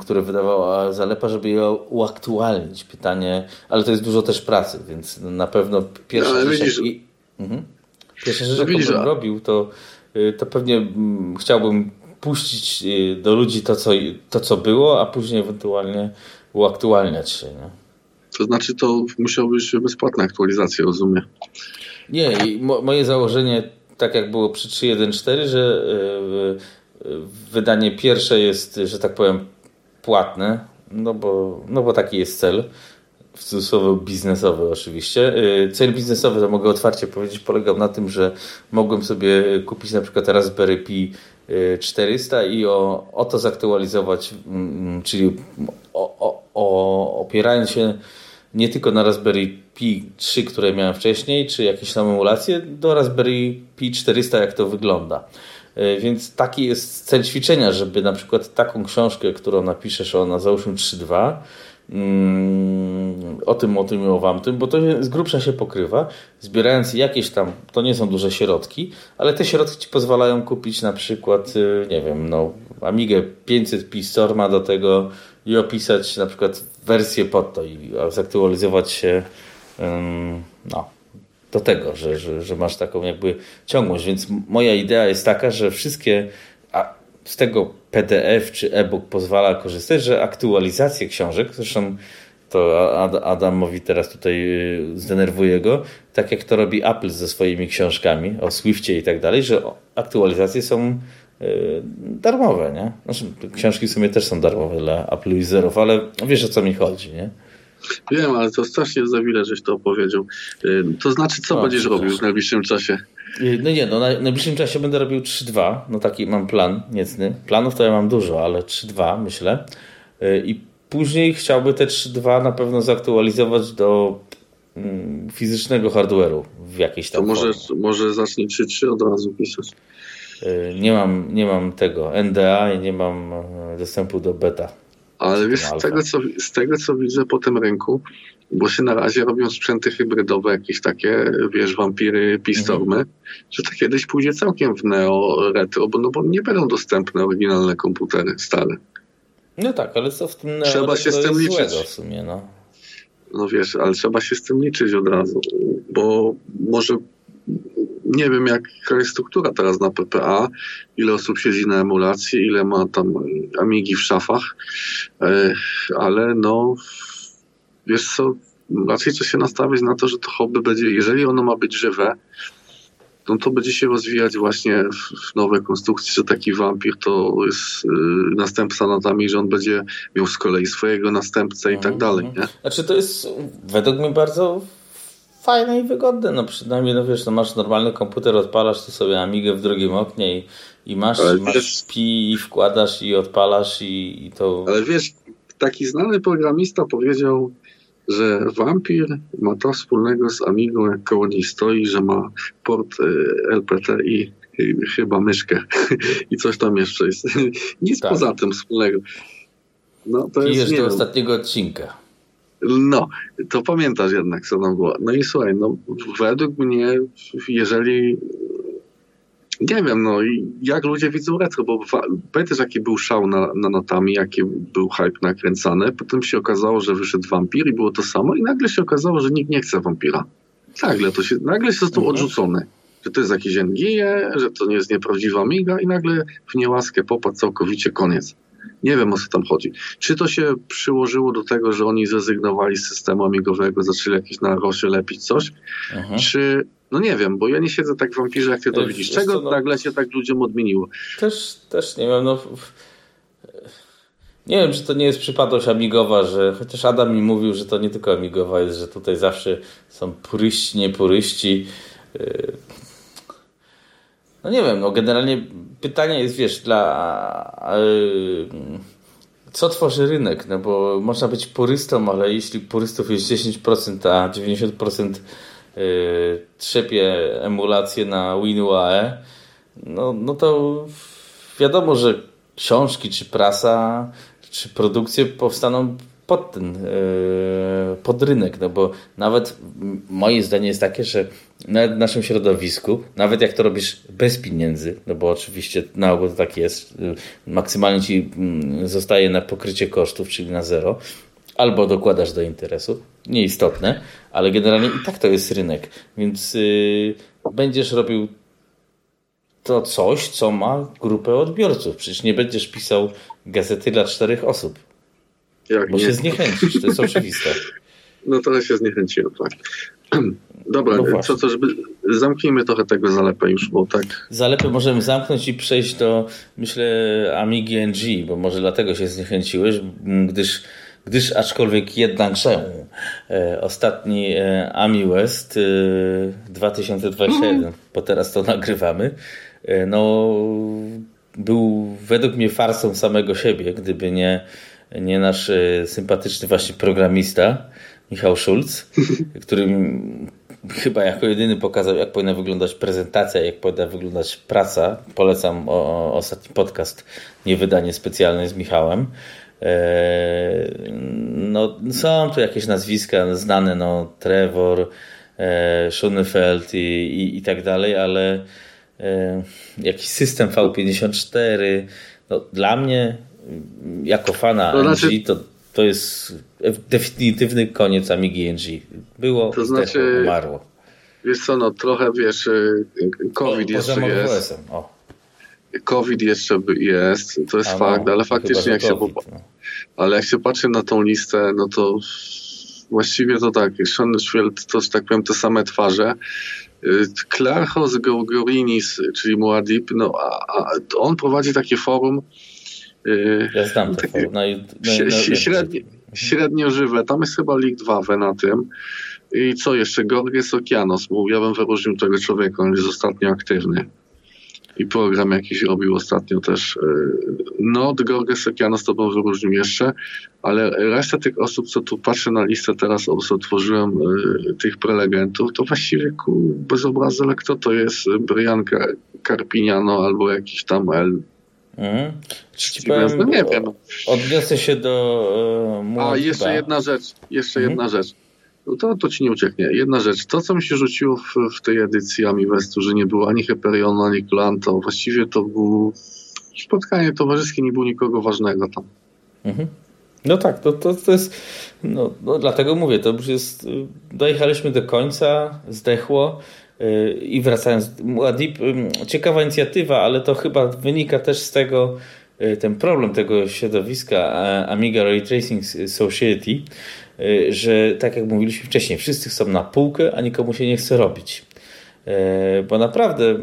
które wydawała Zalepa, żeby je uaktualnić. Pytanie, ale to jest dużo też pracy, więc na pewno pierwsza no, rzecz, widzisz, i, mhm. pierwsza rzecz, no, jaką bym robił, to, y, to pewnie chciałbym puścić do ludzi to co, to, co było, a później ewentualnie uaktualniać się. Nie? To znaczy, to musiał być bezpłatna aktualizacja, rozumiem. Nie, mo moje założenie, tak jak było przy 3.1.4, że yy, wydanie pierwsze jest, że tak powiem, płatne, no bo, no bo taki jest cel. W cudzysłowie biznesowy oczywiście. Cel biznesowy, to mogę otwarcie powiedzieć, polegał na tym, że mogłem sobie kupić na przykład Raspberry Pi 400 i o, o to zaktualizować, mm, czyli o, o, o, opierając się nie tylko na Raspberry Pi 3, które miałem wcześniej, czy jakieś tam emulacje, do Raspberry Pi 400, jak to wygląda. E, więc taki jest cel ćwiczenia, żeby na przykład taką książkę, którą napiszesz, ona załóżmy 3.2, mm, o tym, o tym i o wam tym, bo to z grubsza się pokrywa, zbierając jakieś tam, to nie są duże środki, ale te środki ci pozwalają kupić na przykład, y, nie wiem, no, Amigę 500 Pi Storma do tego i opisać na przykład wersję pod to i zaktualizować się no, do tego, że, że, że masz taką jakby ciągłość. Więc moja idea jest taka, że wszystkie a z tego PDF czy e-book pozwala korzystać, że aktualizacje książek, zresztą to Adam mówi teraz tutaj y, zdenerwuje go, tak jak to robi Apple ze swoimi książkami o Swiftie i tak dalej, że aktualizacje są darmowe, nie? Znaczy, książki w sumie też są darmowe dla Apple userów, ale wiesz o co mi chodzi, nie? Wiem, ale to strasznie za wiele, żeś to opowiedział. Y, to znaczy, co o, będziesz robił w najbliższym czasie? No nie, no w najbliższym czasie będę robił 3-2, no taki mam plan niecny. Planów to ja mam dużo, ale 3-2 myślę. I Później chciałby te 3.2 na pewno zaktualizować do mm, fizycznego hardware'u w jakiejś tam To może, może zacznij 3.3 od razu pisać. Nie mam, nie mam tego NDA i nie mam e, dostępu do beta. Ale wiesz, z tego, co, z tego co widzę po tym rynku, bo się na razie robią sprzęty hybrydowe, jakieś takie, wiesz, wampiry, pistormy, mhm. że to kiedyś pójdzie całkiem w neo retro, bo, no bo nie będą dostępne oryginalne komputery stare. No tak, ale co w tym Trzeba się z tym liczyć. w sumie, no. no wiesz, ale trzeba się z tym liczyć od razu, bo może nie wiem jaka jest struktura teraz na PPA, ile osób siedzi na emulacji, ile ma tam Amigi w szafach, e, ale no wiesz co, raczej trzeba się nastawić na to, że to hobby będzie, jeżeli ono ma być żywe, no to będzie się rozwijać właśnie w nowe konstrukcje, że taki wampir to jest y, następca notami, że on będzie miał z kolei swojego następcę i tak mhm. dalej. Nie? Znaczy to jest według mnie bardzo fajne i wygodne. No przynajmniej, no wiesz, no masz normalny komputer, odpalasz tu sobie Amigę w drugim oknie i, i masz, ale masz wiesz, pi i wkładasz i odpalasz i, i to... Ale wiesz, taki znany programista powiedział że Vampir ma to wspólnego z Amigą, jak koło niej stoi, że ma port e, LPT i chyba myszkę i coś tam jeszcze jest. Nic tak. poza tym wspólnego. No, to jest, do ostatniego odcinka. No, to pamiętasz jednak, co tam było. No i słuchaj, no, według mnie, jeżeli nie wiem, no jak ludzie widzą retro, bo pamiętasz jaki był szał na, na notami, jaki był hype nakręcany, potem się okazało, że wyszedł wampir i było to samo i nagle się okazało, że nikt nie chce wampira. Nagle to się, nagle się został mhm. odrzucony. Że to jest jakieś NGE, że to nie jest nieprawdziwa miga i nagle w niełaskę popadł całkowicie koniec. Nie wiem o co tam chodzi. Czy to się przyłożyło do tego, że oni zrezygnowali z systemu amigowego, zaczęli jakieś na rosie lepić coś, mhm. czy no nie wiem, bo ja nie siedzę tak w wampirze, jak ty to widzisz. Czego no, nagle się tak ludziom odmieniło? Też, też nie wiem, no... Nie wiem, czy to nie jest przypadłość amigowa, że chociaż Adam mi mówił, że to nie tylko amigowa jest, że tutaj zawsze są puryści, niepuryści. No nie wiem, no generalnie pytanie jest, wiesz, dla... Yy, co tworzy rynek? No bo można być purystą, ale jeśli purystów jest 10%, a 90% Y, trzepie emulację na WinUAE, no, no to wiadomo, że książki, czy prasa, czy produkcje powstaną pod ten, pod rynek, no bo nawet moje zdanie jest takie, że w naszym środowisku, nawet jak to robisz bez pieniędzy, no bo oczywiście na ogół to tak jest, maksymalnie ci mm, zostaje na pokrycie kosztów, czyli na zero, albo dokładasz do interesu, nieistotne, ale generalnie i tak to jest rynek, więc yy, będziesz robił to coś, co ma grupę odbiorców. Przecież nie będziesz pisał gazety dla czterech osób. Jak bo nie? się zniechęcisz, to jest oczywiste. No trochę się zniechęciłem, tak. Dobra, no co, co, żeby zamknijmy trochę tego zalepę już, bo tak. Zalepę możemy zamknąć i przejść do, myślę, Amigi NG, bo może dlatego się zniechęciłeś, gdyż, gdyż aczkolwiek jednakże e, ostatni e, Ami West e, 2021, mm. bo teraz to nagrywamy, e, no był według mnie farsą samego siebie, gdyby nie, nie nasz e, sympatyczny właśnie programista, Michał Schulz, który chyba jako jedyny pokazał, jak powinna wyglądać prezentacja, jak powinna wyglądać praca. Polecam o, o ostatni podcast, nie wydanie specjalne z Michałem. Eee, no, są tu jakieś nazwiska znane, no, Trevor, e, Schonefeld i, i, i tak dalej, ale e, jakiś system V54, no, dla mnie jako fana to znaczy... to to jest definitywny koniec Amigi NG. Było, to znaczy, umarło. Wiesz co, no trochę wiesz, y, COVID po, jeszcze jest. COVID jeszcze jest, to jest A fakt, no, ale faktycznie jak COVID, się no. ale jak się patrzy na tą listę, no to właściwie to tak, Schönfeld to, że tak powiem, te same twarze. Klarchos y, Gorgorinis, czyli Muad'Dib, no a, a on prowadzi takie forum, ja znam to forum. No, no, średnio, średnio żywe. Tam jest chyba 2 na tym. I co jeszcze? Gorges Okianos. Ja bym wyróżnił tego człowieka. On jest ostatnio aktywny. I program jakiś robił ostatnio też. Y, no, Gorges Okianos to bym wyróżnił jeszcze, ale reszta tych osób, co tu patrzę na listę teraz, otworzyłem y, tych prelegentów, to właściwie ku, bez obrazu, ale kto to jest? Brian Carpiniano albo jakiś tam El Mhm. Ci powiem, no nie wiem. Odniosę się do uh, A, jeszcze jedna rzecz, jeszcze mhm. jedna rzecz. No to, to ci nie ucieknie. Jedna rzecz. To, co mi się rzuciło w, w tej edycji Amiwestu, że nie było ani Hyperionu, ani Klanto, właściwie to było spotkanie towarzyskie, nie było nikogo ważnego tam. Mhm. No tak, to, to, to jest, no, no dlatego mówię, to już jest, dojechaliśmy do końca, zdechło, i wracając, Muad'Dib, ciekawa inicjatywa, ale to chyba wynika też z tego, y, ten problem tego środowiska Amiga Ray Tracing Society, y, że tak jak mówiliśmy wcześniej, wszyscy chcą na półkę, a nikomu się nie chce robić. Y, bo naprawdę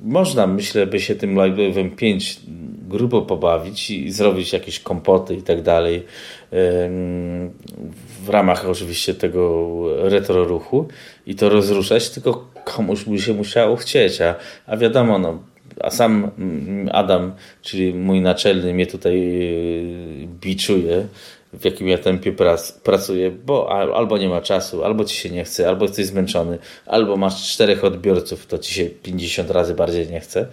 można, myślę, by się tym Lightwave'em 5 grubo pobawić i zrobić jakieś kompoty i tak dalej w ramach oczywiście tego retro ruchu i to rozruszać, tylko komuś by się musiało chcieć, a, a wiadomo, no, a sam Adam, czyli mój naczelny mnie tutaj yy, biczuje, w jakim ja tempie prac, pracuję, bo albo nie ma czasu, albo ci się nie chce, albo jesteś zmęczony, albo masz czterech odbiorców, to ci się 50 razy bardziej nie chce.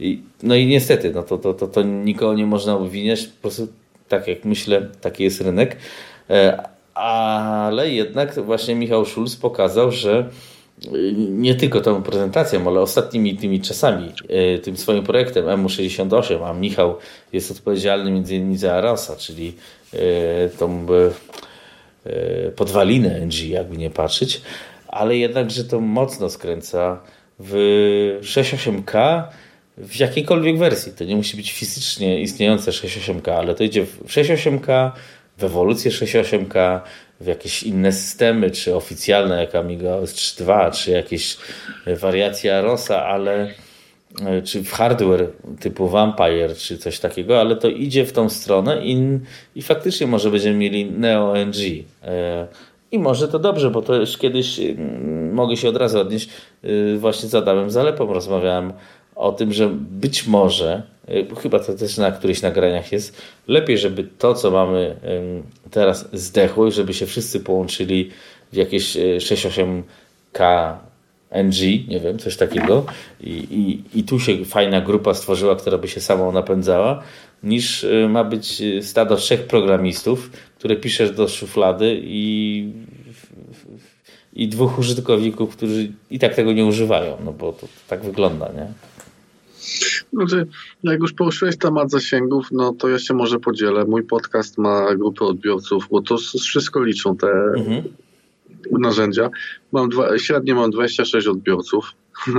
I, no i niestety, no to, to, to, to nikogo nie można obwiniać, po prostu tak jak myślę, taki jest rynek. E, ale jednak właśnie Michał Schulz pokazał, że nie tylko tą prezentacją, ale ostatnimi tymi czasami, e, tym swoim projektem MU68, a Michał jest odpowiedzialny między innymi za Arasa, czyli e, tą podwalinę NG, jakby nie patrzeć, ale jednak, że to mocno skręca w 68K w jakiejkolwiek wersji. To nie musi być fizycznie istniejące 6.8K, ale to idzie w 6.8K, w ewolucję 6.8K, w jakieś inne systemy, czy oficjalne jak Amiga OS 3.2, czy jakieś wariacje Arosa, ale e, czy w hardware typu Vampire, czy coś takiego, ale to idzie w tą stronę i, i faktycznie może będziemy mieli Neo NG. E, I może to dobrze, bo to już kiedyś mm, mogę się od razu odnieść. E, właśnie z Adamem Zalepą rozmawiałem o tym, że być może, y, chyba to też na którychś nagraniach jest, lepiej, żeby to, co mamy teraz zdechło i żeby się wszyscy połączyli w jakieś 6-8K NG, nie wiem, coś takiego. I, i, I tu się fajna grupa stworzyła, która by się samą napędzała, niż y, ma być y, stado trzech programistów, które piszesz do szuflady i, i dwóch użytkowników, którzy i tak tego nie używają, no bo to tak wygląda, nie? Znaczy, jak już poruszyłeś temat zasięgów, no to ja się może podzielę. Mój podcast ma grupę odbiorców, bo to wszystko liczą te mhm. narzędzia. Mam dwa, średnio mam 26 odbiorców.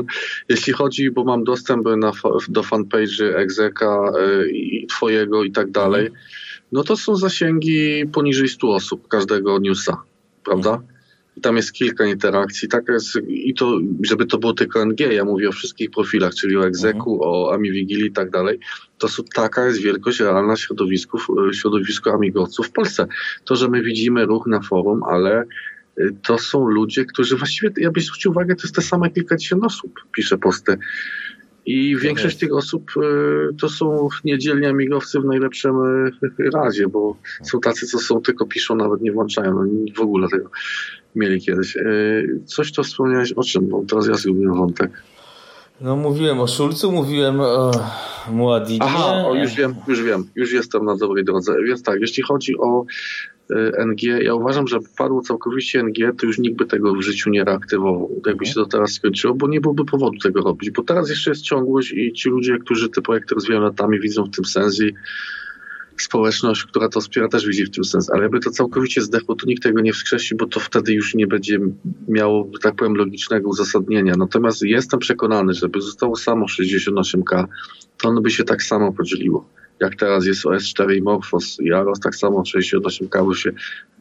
Jeśli chodzi, bo mam dostęp na, do fanpage'y Exeka y, i twojego i tak dalej, no to są zasięgi poniżej 100 osób każdego newsa, prawda? I tam jest kilka interakcji. Tak jest, I to, żeby to było tylko NG, ja mówię o wszystkich profilach, czyli o Exeku, mhm. o AmiWigilii i tak dalej. To są, taka jest wielkość realna środowisków, y, środowisku amigowców w Polsce. To, że my widzimy ruch na forum, ale y, to są ludzie, którzy właściwie, ja bym zwrócił uwagę, to jest te same kilkadziesiąt osób pisze posty. I większość tych osób y, to są niedzielni amigowcy w najlepszym razie, bo są tacy, co są, tylko piszą, nawet nie włączają, no, w ogóle tego mieli kiedyś. E, coś to wspomniałeś o czym, bo teraz ja zgubiłem wątek. No mówiłem o Szulcu, mówiłem o Muadinie. Aha, o, już wiem, już wiem, już jestem na dobrej drodze. Więc tak, jeśli chodzi o e, NG, ja uważam, że padło całkowicie NG, to już nikt by tego w życiu nie reaktywował, jakby się to teraz skończyło, bo nie byłoby powodu tego robić, bo teraz jeszcze jest ciągłość i ci ludzie, którzy te projekty rozwijają latami, widzą w tym sens i społeczność, która to wspiera, też widzi w tym sens. Ale jakby to całkowicie zdechło, to nikt tego nie wskrzesi, bo to wtedy już nie będzie miało, tak powiem, logicznego uzasadnienia. Natomiast jestem przekonany, że by zostało samo 68K, to ono by się tak samo podzieliło. Jak teraz jest OS4 i Morphos i Aros, tak samo 68K by się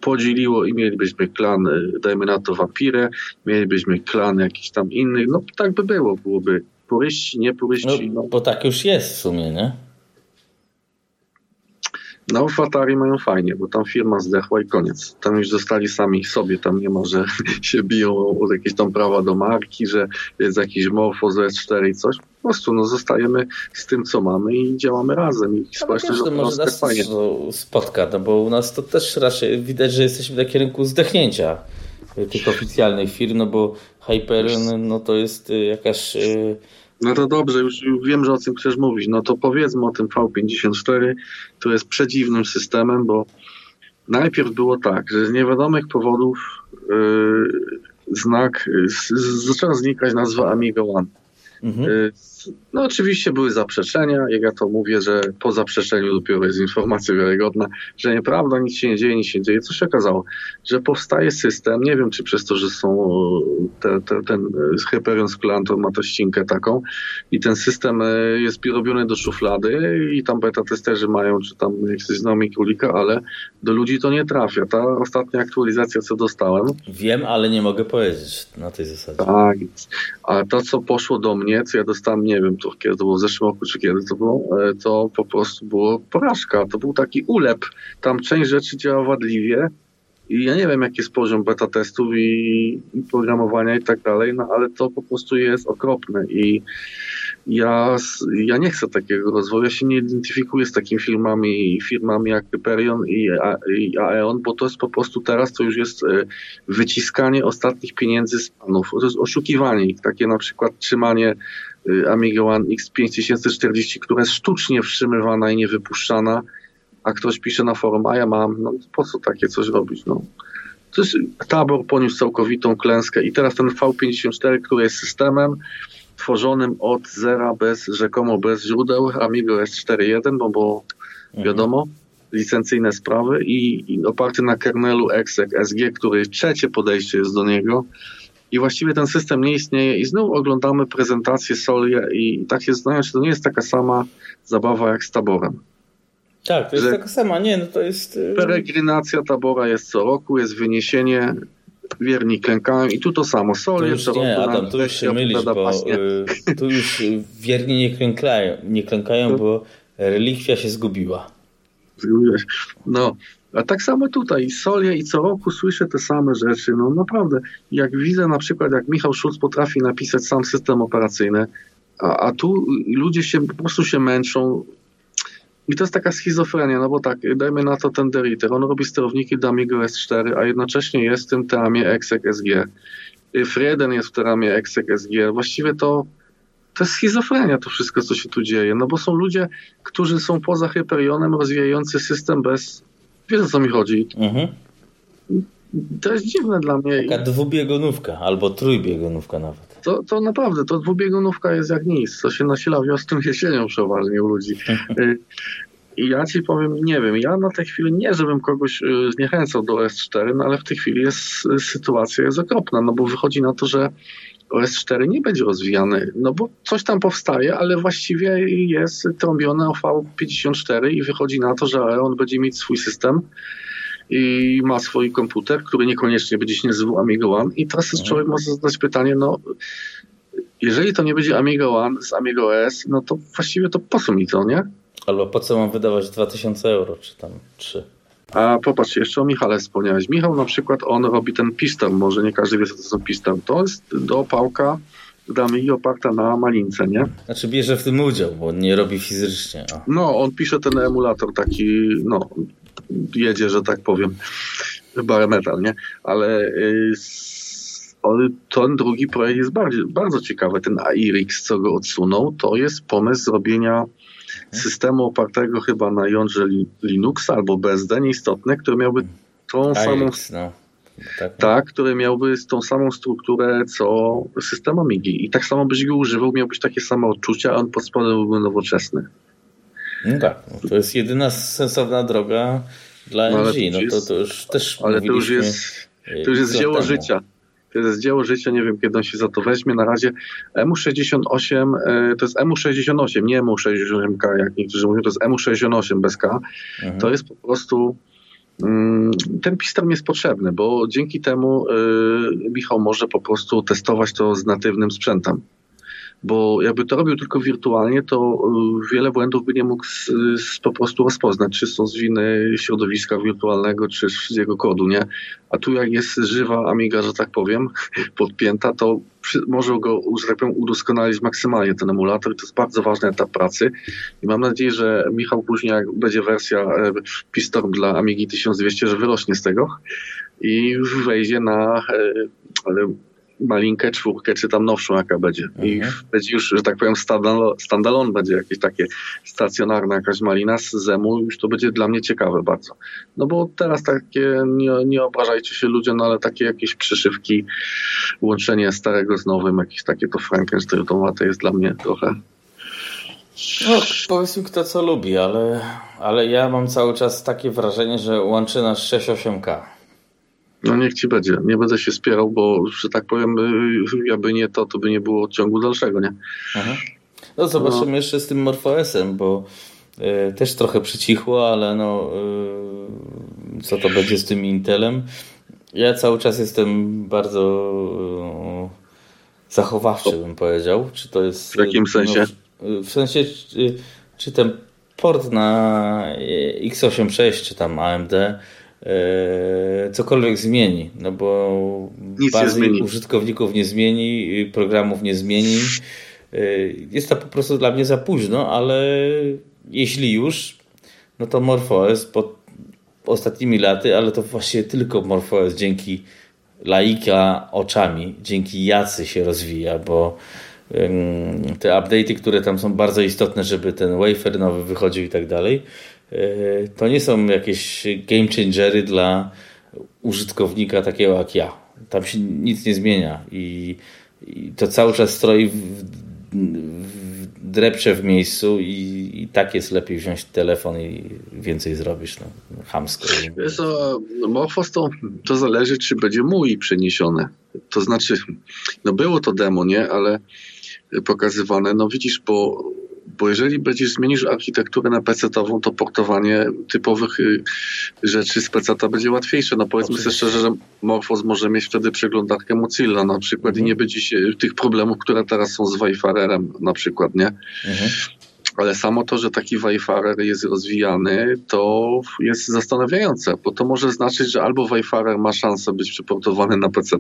podzieliło i mielibyśmy klan, y, dajmy na to Vampire, mielibyśmy klan jakiś tam inny, no tak by było, byłoby puryści, nie puryści. No, no. Bo tak już jest w sumie, nie? No w Atari mają fajnie, bo tam firma zdechła i koniec. Tam już zostali sami sobie, tam nie ma, że się biją o jakieś tam prawa do marki, że jest jakiś Morfo z S4 i coś. Po prostu no, zostajemy z tym, co mamy i działamy razem. I społeczność no, to może nas fajnie. spotka, no bo u nas to też raczej widać, że jesteśmy na kierunku zdechnięcia tych oficjalnych firm, no bo Hyperion no to jest y, jakaś y, no to dobrze, już wiem, że o tym chcesz mówić. No to powiedzmy o tym V54, który jest przedziwnym systemem, bo najpierw było tak, że z niewiadomych powodów yy, znak, yy, zaczęła znikać nazwa Amiga One. Mhm. Yy, no oczywiście były zaprzeczenia, jak ja to mówię, że po zaprzeczeniu dopiero jest informacja wiarygodna, że nieprawda, nic się nie dzieje, nic się nie dzieje. Co się okazało? Że powstaje system, nie wiem czy przez to, że są te, te, ten Hyperion Sculantor ma to ścinkę taką i ten system e, jest robiony do szuflady i tam beta testerzy mają, czy tam jakiś znamy królika, ale do ludzi to nie trafia. Ta ostatnia aktualizacja, co dostałem. Wiem, ale nie mogę powiedzieć na tej zasadzie. Tak, a to, co poszło do mnie, co ja dostałem nie wiem, to kiedy to było w zeszłym roku, czy kiedy to było, e, to po prostu było porażka. To był taki ulep. Tam część rzeczy działa wadliwie i ja nie wiem, jaki jest poziom beta testów i, i programowania i tak dalej, no ale to po prostu jest okropne i ja, ja nie chcę takiego rozwoju, ja się nie identyfikuję z takimi firmami, firmami jak Hyperion i, i Aeon, bo to jest po prostu teraz to już jest e, wyciskanie ostatnich pieniędzy z panów, to jest oszukiwanie ich, takie na przykład trzymanie Amiga One X5040, która jest sztucznie wstrzymywana i nie wypuszczana, a ktoś pisze na forum, a ja mam, no po co takie coś robić, no. To jest, tabor poniósł całkowitą klęskę i teraz ten V54, który jest systemem tworzonym od zera bez, rzekomo bez źródeł, Amigo S4.1, bo było mhm. wiadomo, licencyjne sprawy i, i oparty na kernelu exec SG, który trzecie podejście jest do niego, i właściwie ten system nie istnieje i znów oglądamy prezentację Solia i tak się zastanawiam, czy to nie jest taka sama zabawa jak z taborem. Tak, to jest taka sama, nie, no to jest... Y, peregrinacja tabora jest co roku, jest wyniesienie, wierni klękają i tu to samo. Sol już, nie, Adam, tu już się mylisz, bo y, tu już wierni nie klękają, nie klękają bo relikwia się zgubiła. No, a tak samo tutaj, Solie i co roku słyszę te same rzeczy. No naprawdę, jak widzę na przykład, jak Michał Schulz potrafi napisać sam system operacyjny, a, a tu ludzie się po prostu się męczą. I to jest taka schizofrenia, no bo tak, dajmy na to ten Deriter, on robi sterowniki do Amigo S4, a jednocześnie jest w tym teamie EXEC SG. Frieden jest w teramie exec SG. Właściwie to to jest schizofrenia to wszystko, co się tu dzieje. No bo są ludzie, którzy są poza Hyperionem, rozwijający system bez... Wiesz o co mi chodzi? Mhm. To jest dziwne dla mnie. Taka dwubiegunówka, albo trójbiegunówka nawet. To, to naprawdę, to dwubiegunówka jest jak nic. To się nasila wiosną, jesienią przeważnie u ludzi. Y, I ja ci powiem, nie wiem, ja na tej chwili nie, żebym kogoś y, zniechęcał do S4, no ale w tej chwili jest sytuacja jest okropna, no bo wychodzi na to, że OS4 nie będzie rozwijany, no bo coś tam powstaje, ale właściwie jest trąbione o V54 i wychodzi na to, że on będzie mieć swój system i ma swój komputer, który niekoniecznie będzie się nazywał Amiga One i teraz mhm. człowiek może zadać pytanie, no jeżeli to nie będzie Amiga One z Amiga OS, no to właściwie to po co mi to, nie? Albo po co mam wydawać 2000 euro, czy tam 3? A popatrz, jeszcze o Michale wspomniałeś. Michał na przykład, on robi ten piston, może nie każdy wie, co to są piston. To jest do pałka damy i oparta na malince, nie? Znaczy bierze w tym udział, bo nie robi fizycznie. O. No, on pisze ten emulator taki, no, jedzie, że tak powiem, barometal, nie? Ale y, ten drugi projekt jest bardzo, bardzo ciekawy. Ten AIRIX, co go odsunął, to jest pomysł zrobienia systemu opartego chyba na jądrze Linux albo BSD, nieistotne, który miałby tą samą... No. Tak, tak, który miałby tą samą strukturę co system Amigi. I tak samo byś go używał, miałbyś takie same odczucia, a on pod spodem byłby nowoczesny. No tak, no to jest jedyna sensowna droga dla no, MG. No, to, to już też Ale to już jest, to już jest dzieło temu. życia. To jest dzieło życia, nie wiem kiedy on się za to weźmie. Na razie EMU68 e, to jest EMU68, nie EMU68K, jak niektórzy mówią, to jest EMU68 bez K. Mhm. To jest po prostu mm, ten piston jest potrzebny, bo dzięki temu e, Michał może po prostu testować to z natywnym sprzętem bo jakby to robił tylko wirtualnie, to y, wiele błędów by nie mógł z, z, po prostu rozpoznać, czy są z winy środowiska wirtualnego, czy z jego kodu, nie? A tu jak jest żywa Amiga, że tak powiem, podpięta, to przy, może go, że tak powiem, udoskonalić maksymalnie ten emulator. To jest bardzo ważny etap pracy i mam nadzieję, że Michał później, jak będzie wersja e, Pistorm dla Amigi 1200, że wyrośnie z tego i wejdzie na e, malinkę, czwórkę, czy tam nowszą jaka będzie. I mhm. będzie już, że tak powiem, standalone będzie jakieś takie stacjonarna jakaś malina z zemu, już to będzie dla mnie ciekawe bardzo. No bo teraz takie, nie, nie obrażajcie się ludzie, no ale takie jakieś przyszywki, łączenie starego z nowym, jakieś takie to Frankenstein jest dla mnie trochę no, powiedzmy kto co lubi, ale, ale ja mam cały czas takie wrażenie, że łączy nas 6-8K. No niech ci będzie. Nie będę się spierał, bo, że tak powiem, jakby y, nie to, to by nie było ciągu dalszego, nie? Aha. No zobaczymy no. jeszcze z tym MorphOS-em, bo y, też trochę przycichło, ale no y, co to będzie z tym Intelem? Ja cały czas jestem bardzo y, zachowawczy, bym powiedział. Czy to jest... W jakim sensie? No, w sensie, czy, czy ten port na x86, czy tam AMD cokolwiek zmieni, no bo Nic bazy użytkowników nie zmieni, programów nie zmieni. E, jest to po prostu dla mnie za późno, ale jeśli już, no to MorphOS pod ostatnimi laty, ale to właściwie tylko MorphOS dzięki laika oczami, dzięki jacy się rozwija, bo te update'y, które tam są bardzo istotne, żeby ten wafer nowy wychodził i tak dalej, E, to nie są jakieś game changery dla użytkownika takiego jak ja. Tam się nic nie zmienia i, i to cały czas stroi w, w, drepcze w miejscu i, i, tak jest lepiej wziąć telefon i więcej zrobisz. No, hamsko. Wiesz to, to zależy, czy będzie mój przeniesione. To znaczy, no było to demo, nie? Ale pokazywane, no widzisz, bo bo jeżeli będziesz zmienisz architekturę na PC-ową, to portowanie typowych y, rzeczy z PC-a będzie łatwiejsze. No powiedzmy sobie szczerze, że Morphos może mieć wtedy przeglądarkę Mozilla na przykład mhm. i nie będzie się tych problemów, które teraz są z Wayfarerem na przykład, nie? Mhm. Ale samo to, że taki Wayfarer jest rozwijany, to jest zastanawiające, bo to może znaczyć, że albo Wayfarer ma szansę być przeportowany na PC,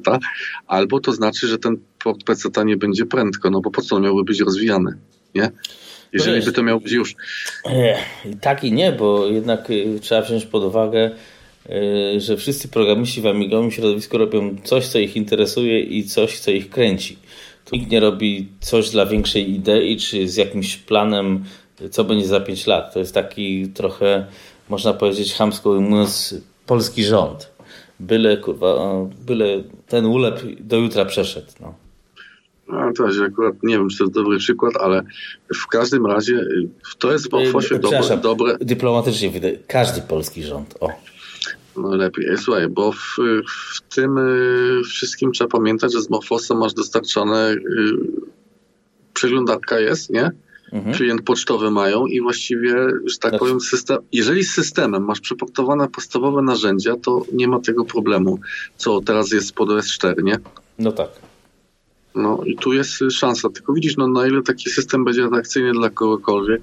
albo to znaczy, że ten port PC nie będzie prędko, no bo po co miałby być rozwijany, nie? Jeżeli wiesz, by to miało być już. Tak i nie, bo jednak y, trzeba wziąć pod uwagę że wszyscy programiści w amigowym środowisku robią coś, co ich interesuje i coś, co ich kręci. Tu nikt nie robi coś dla większej idei, czy z jakimś planem, co będzie za 5 lat. To jest taki trochę, można powiedzieć, chamsko mówiąc, polski rząd. Byle, kurwa, byle ten ulep do jutra przeszedł. No. No, to akurat nie wiem, czy to jest dobry przykład, ale w każdym razie y, to jest w Morfosie dobre, dobre. Dyplomatycznie wydaje, każdy polski rząd. O. No lepiej. Słuchaj, bo w, w tym y, wszystkim trzeba pamiętać, że z Morfosem masz dostarczone y, przeglądarka jest, nie? Mhm. Klient pocztowy mają i właściwie, że tak znaczy... powiem, system, jeżeli z systemem masz przeportowane podstawowe narzędzia, to nie ma tego problemu, co teraz jest pod OS4, nie? No tak. No i tu jest szansa. Tylko widzisz, no na ile taki system będzie atrakcyjny dla kogokolwiek,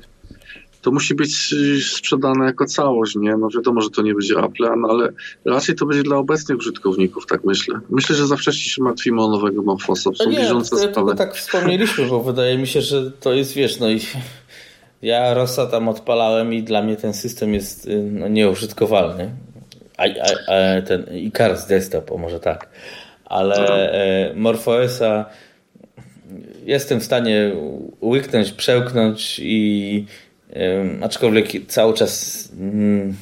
to musi być sprzedane jako całość, nie? No wiadomo, że to nie będzie Apple, no ale raczej to będzie dla obecnych użytkowników, tak myślę. Myślę, że za wcześnie się martwimy o nowego Morfosa. Są nie, bieżące to, sprawy. tak wspomnieliśmy, bo wydaje mi się, że to jest, wiesz, no i ja Rosa tam odpalałem i dla mnie ten system jest no, nieużytkowalny. A, a, a ten Icarus Desktop, o może tak ale e, MorphOSa jestem w stanie łyknąć, przełknąć i aczkolwiek cały czas mm,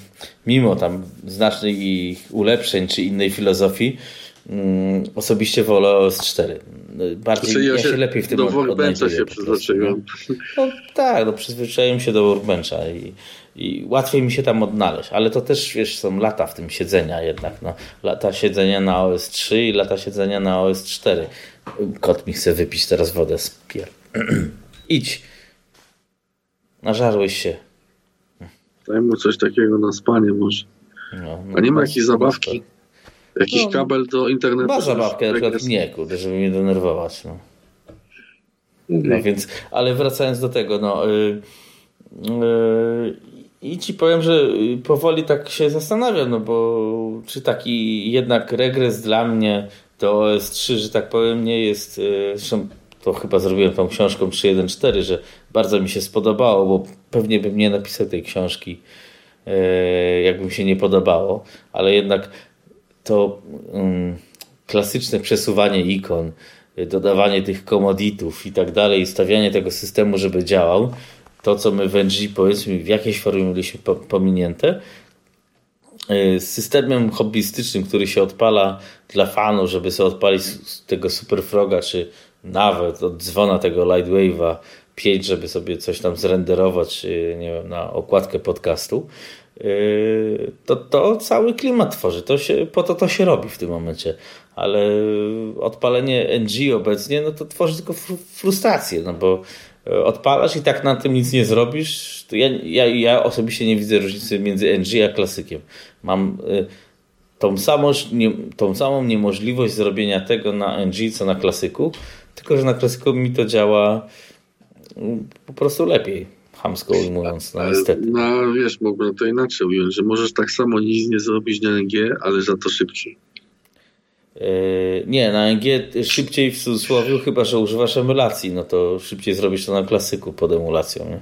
mimo tam znacznych ich ulepszeń czy innej filozofii mm, osobiście wolę OS 4. Bardziej znaczy, ja, ja, się, lepiej w tym do się przyzwyczaiłem. No, tak, no, przyzwyczaiłem się do Workbencha i i łatwiej mi się tam odnaleźć, ale to też wiesz, są lata w tym siedzenia jednak. No. Lata siedzenia na OS 3 i lata siedzenia na OS 4. Kot mi chce wypić teraz wodę z pier. Idź. Nażarłeś się. Daj mu coś takiego na spanie może. No, no, A nie ma jakiejś zabawki? Jakiś no, kabel do internetu? Ma zabawkę, na przykład nie, kurde, żeby mnie denerwować. No. no więc, ale wracając do tego, no... Yy, yy, i ci powiem, że y, powoli tak się zastanawiam, no bo czy taki jednak regres dla mnie do OS3, że tak powiem, nie jest. Y, zresztą to chyba zrobiłem tą książką 3.1.4, że bardzo mi się spodobało, bo pewnie bym nie napisał tej książki, y, jakby mi się nie podobało, ale jednak to um, klasyczne przesuwanie ikon, dodawanie tych komoditów i tak dalej, stawianie tego systemu, żeby działał, to, co my w NG powiedzmy w jakiejś formie mieliśmy pominięte, y, z systemem hobbystycznym, który się odpala dla fanów, żeby sobie odpalić tego Superfroga, czy nawet od dzwona tego Lightwave'a 5, żeby sobie coś tam zrenderować, nie wiem, na okładkę podcastu, y, to, to cały klimat tworzy. To się, po to to się robi w tym momencie. Ale odpalenie NG obecnie, no to tworzy tylko frustrację, no bo odpalasz i tak na tym nic nie zrobisz, to ja, ja, ja osobiście nie widzę różnicy między NG a klasykiem. Mam y, tą samą, nie, tą samą niemożliwość zrobienia tego na NG, co na klasyku, tylko że na klasyku mi to działa y, po prostu lepiej, hamsko ujmując, no niestety. No wiesz, mogę to inaczej ująć, że możesz tak samo nic nie zrobić na NG, ale za to szybciej. Yy, nie, na NG szybciej w cudzysłowie, chyba że używasz emulacji, no to szybciej zrobisz to na klasyku pod emulacją. Nie?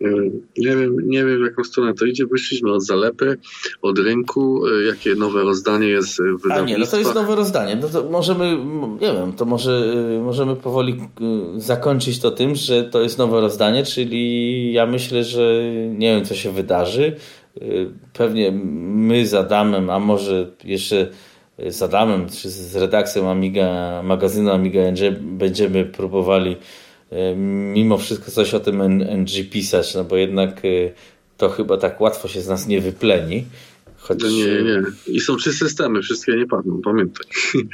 Yy, nie wiem, nie wiem w jaką stronę to idzie. Wyszliśmy od zalepy, od rynku, yy, jakie nowe rozdanie jest w. A nie, no to jest nowe rozdanie. No to możemy, nie wiem, to może możemy powoli zakończyć to tym, że to jest nowe rozdanie, czyli ja myślę, że nie wiem co się wydarzy. Pewnie my z Adamem, a może jeszcze z Adamem, czy z redakcją Amiga, magazynu Amiga NG będziemy próbowali e, mimo wszystko coś o tym NG pisać, no bo jednak e, to chyba tak łatwo się z nas nie wypleni. Choć... No nie, nie. I są trzy systemy, wszystkie nie padną, pamiętaj.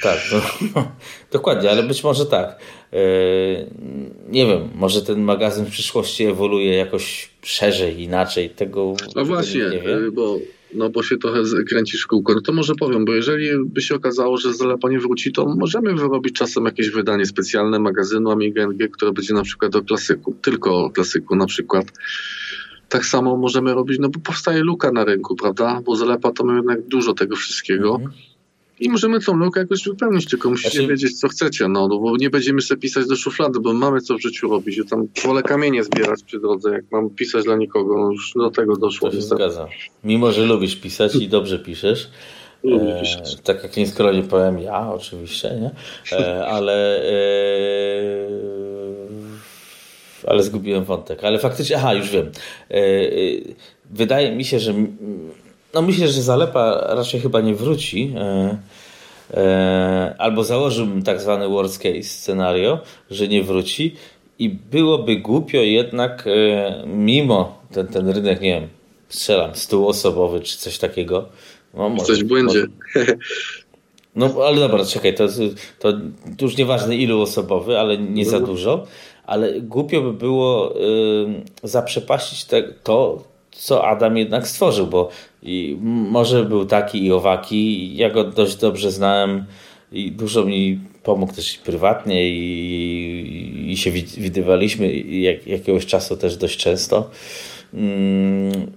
Tak, no, dokładnie, ale być może tak. E, nie wiem, może ten magazyn w przyszłości ewoluuje jakoś szerzej, inaczej. Tego no właśnie, nie wiem. bo no bo się trochę kręcisz w kółko, no to może powiem, bo jeżeli by się okazało, że Zalepa nie wróci, to możemy wyrobić czasem jakieś wydanie specjalne magazynu Amiga NG, które będzie na przykład o klasyku, tylko o klasyku na przykład. Tak samo możemy robić, no bo powstaje luka na rynku, prawda? Bo Zalepa to ma jednak dużo tego wszystkiego. Mhm. I możemy tą lukę jakoś wypełnić, tylko musicie znaczy... wiedzieć, co chcecie, no, no, bo nie będziemy sobie pisać do szuflady, bo mamy co w życiu robić, ja tam wolę kamienie zbierać przy drodze, jak mam pisać dla nikogo, no już do tego doszło. To się zgadza. Mimo, że lubisz pisać i dobrze piszesz, E, tak jak nie skoro powiem ja, oczywiście, nie? E, ale e, ale zgubiłem wątek. Ale faktycznie, aha, już wiem. E, e, wydaje mi się, że no myślę, że Zalepa raczej chyba nie wróci. E, albo założyłbym tak zwany worst case scenario, że nie wróci i byłoby głupio jednak mimo ten, ten rynek, nie wiem, strzelam, stuosobowy czy coś takiego, no, może, Coś będzie. No ale dobra, czekaj, to, to, to już nieważne ilu osobowy, ale nie za no. dużo, ale głupio by było y, zaprzepaścić te, to, co Adam jednak stworzył, bo i może był taki i owaki, ja go dość dobrze znałem i dużo mi pomógł też prywatnie i, i się widywaliśmy jak, jakiegoś czasu też dość często. Mm,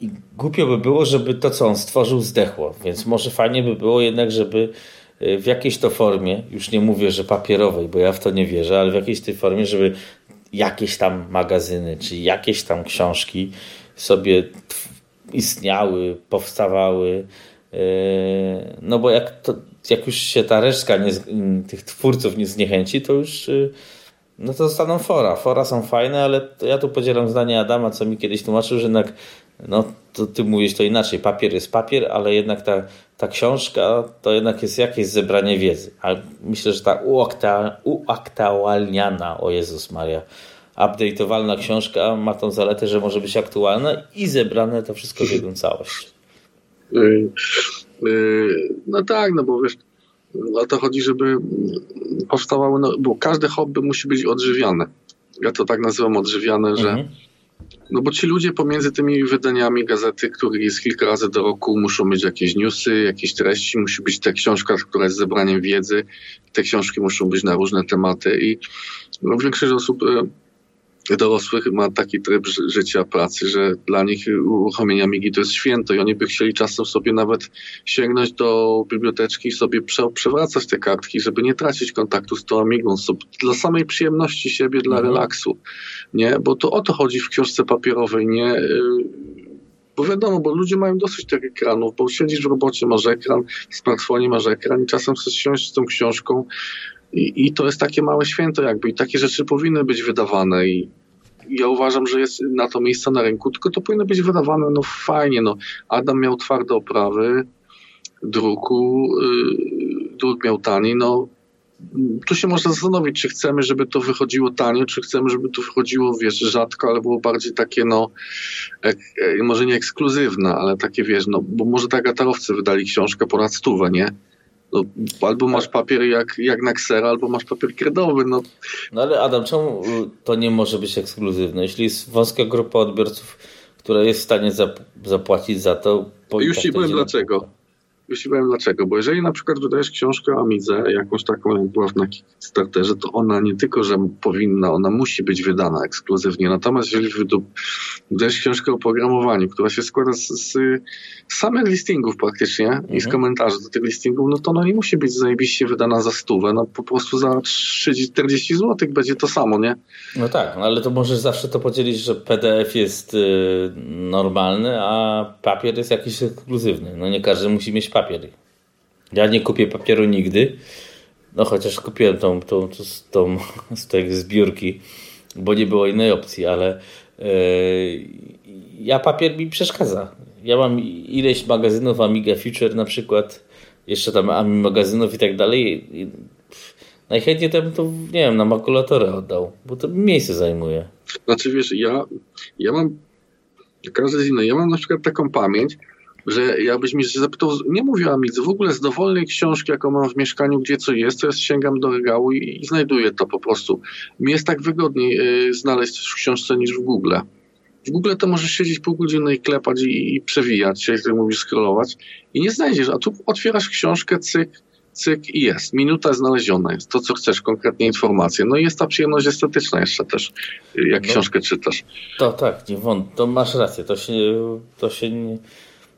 i głupio by było, żeby to, co on stworzył, zdechło. Więc może fajnie by było jednak, żeby e, w jakiejś to formie, już nie mówię, że papierowej, bo ja w to nie wierzę, ale w jakiejś tej formie, żeby jakieś tam magazyny, czy jakieś tam książki sobie istniały, powstawały. E, no bo jak, to, jak już się ta resztka nie, tych twórców nie zniechęci, to już e, no to zostaną fora. Fora są fajne, ale ja tu podzielam zdanie Adama, co mi kiedyś tłumaczył, że jednak no to ty mówisz to inaczej. Papier jest papier, ale jednak ta, ta książka to jednak jest jakieś zebranie wiedzy. A myślę, że ta uaktualniana, o Jezus Maria, update'owalna książka ma tą zaletę, że może być aktualna i zebrane to wszystko w jedną całość. Y, y, no tak, no bo wiesz, o to chodzi, żeby powstawały, no, bo każde hobby musi być odżywiane. Ja to tak nazywam odżywiane, że mhm no bo ci ludzie pomiędzy tymi wydaniami gazety, których jest kilka razy do roku, muszą mieć jakieś newsy, jakieś treści, musi być ta książka, która jest zebraniem wiedzy. Te książki muszą być na różne tematy i no, większość osób e, dorosłych ma taki tryb życia, pracy, że dla nich uruchomienie Amigi to jest święto i oni by chcieli czasem sobie nawet sięgnąć do biblioteczki i sobie prze, przewracać te kartki, żeby nie tracić kontaktu z tą Amigą, dla samej przyjemności siebie, dla mhm. relaksu, nie? Bo to o to chodzi w książce papierowej, nie? Y, bo wiadomo, bo ludzie mają dosyć tych ekranów, bo siedzisz w robocie, masz ekran, w smartfonie masz ekran i czasem chcesz siąść z tą książką i, I, to jest takie małe święto jakby i takie rzeczy powinny być wydawane i ja uważam, że jest na to miejsce na rynku, tylko to powinno być wydawane no fajnie. No. Adam miał twarde oprawy druku, yy, druk miał tani, no tu się można zastanowić, czy chcemy, żeby to wychodziło tanio, czy chcemy, żeby to wychodziło, wiesz, rzadko, ale było bardziej takie, no, ek, e, może nie ekskluzywne, ale takie, wiesz, no, bo może tak gatarowcy wydali książkę ponad stówę, nie? No, albo masz papier jak, jak na ksera, albo masz papier kredowy. No. no ale Adam, czemu to nie może być ekskluzywne? Jeśli jest wąska grupa odbiorców, która jest w stanie zapłacić za to... Już ci powiem dlaczego. Powiem dlaczego, bo jeżeli na przykład wydajesz książkę o Amidze, jakąś taką jak była na Kickstarterze, to ona nie tylko, że powinna, ona musi być wydana ekskluzywnie. Natomiast jeżeli wydajesz książkę o programowaniu, która się składa z, z samych listingów praktycznie mhm. i z mhm. komentarzy do tych listingów, no to ona nie musi być zajebiście wydana za stówę, no po prostu za 30-40 zł będzie to samo, nie? No tak, no ale to możesz zawsze to podzielić, że PDF jest y, normalny, a papier jest jakiś ekskluzywny. No nie każdy musi mieć papier papier. Ja nie kupię papieru nigdy, no chociaż kupiłem tą, tą, tą, tą z tej zbiórki, bo nie było innej opcji, ale yy, ja papier mi przeszkadza. Ja mam ileś magazynów Amiga Future na przykład, jeszcze tam Ami magazynów i tak dalej. Najchętniej to bym to, nie wiem, na makulatorę oddał, bo to miejsce zajmuje. Znaczy wiesz, ja, ja mam, każdy z ja mam na przykład taką pamięć, że jakbyś mi zapytał, nie mówię o Amidze, w ogóle z dowolnej książki, jaką mam w mieszkaniu, gdzie co jest, to ja sięgam do regału i, i znajduję to po prostu. Mi jest tak wygodniej y, znaleźć coś w książce niż w Google. W Google to możesz siedzieć pół godziny i klepać i, i przewijać się, jak mówisz, scrollować i nie znajdziesz, a tu otwierasz książkę, cyk, cyk i jest. Minuta znaleziona jest. To, co chcesz, konkretnie informacje. No i jest ta przyjemność estetyczna jeszcze też, jak no, książkę czytasz. To tak, nie wąt, to masz rację. To się, to się nie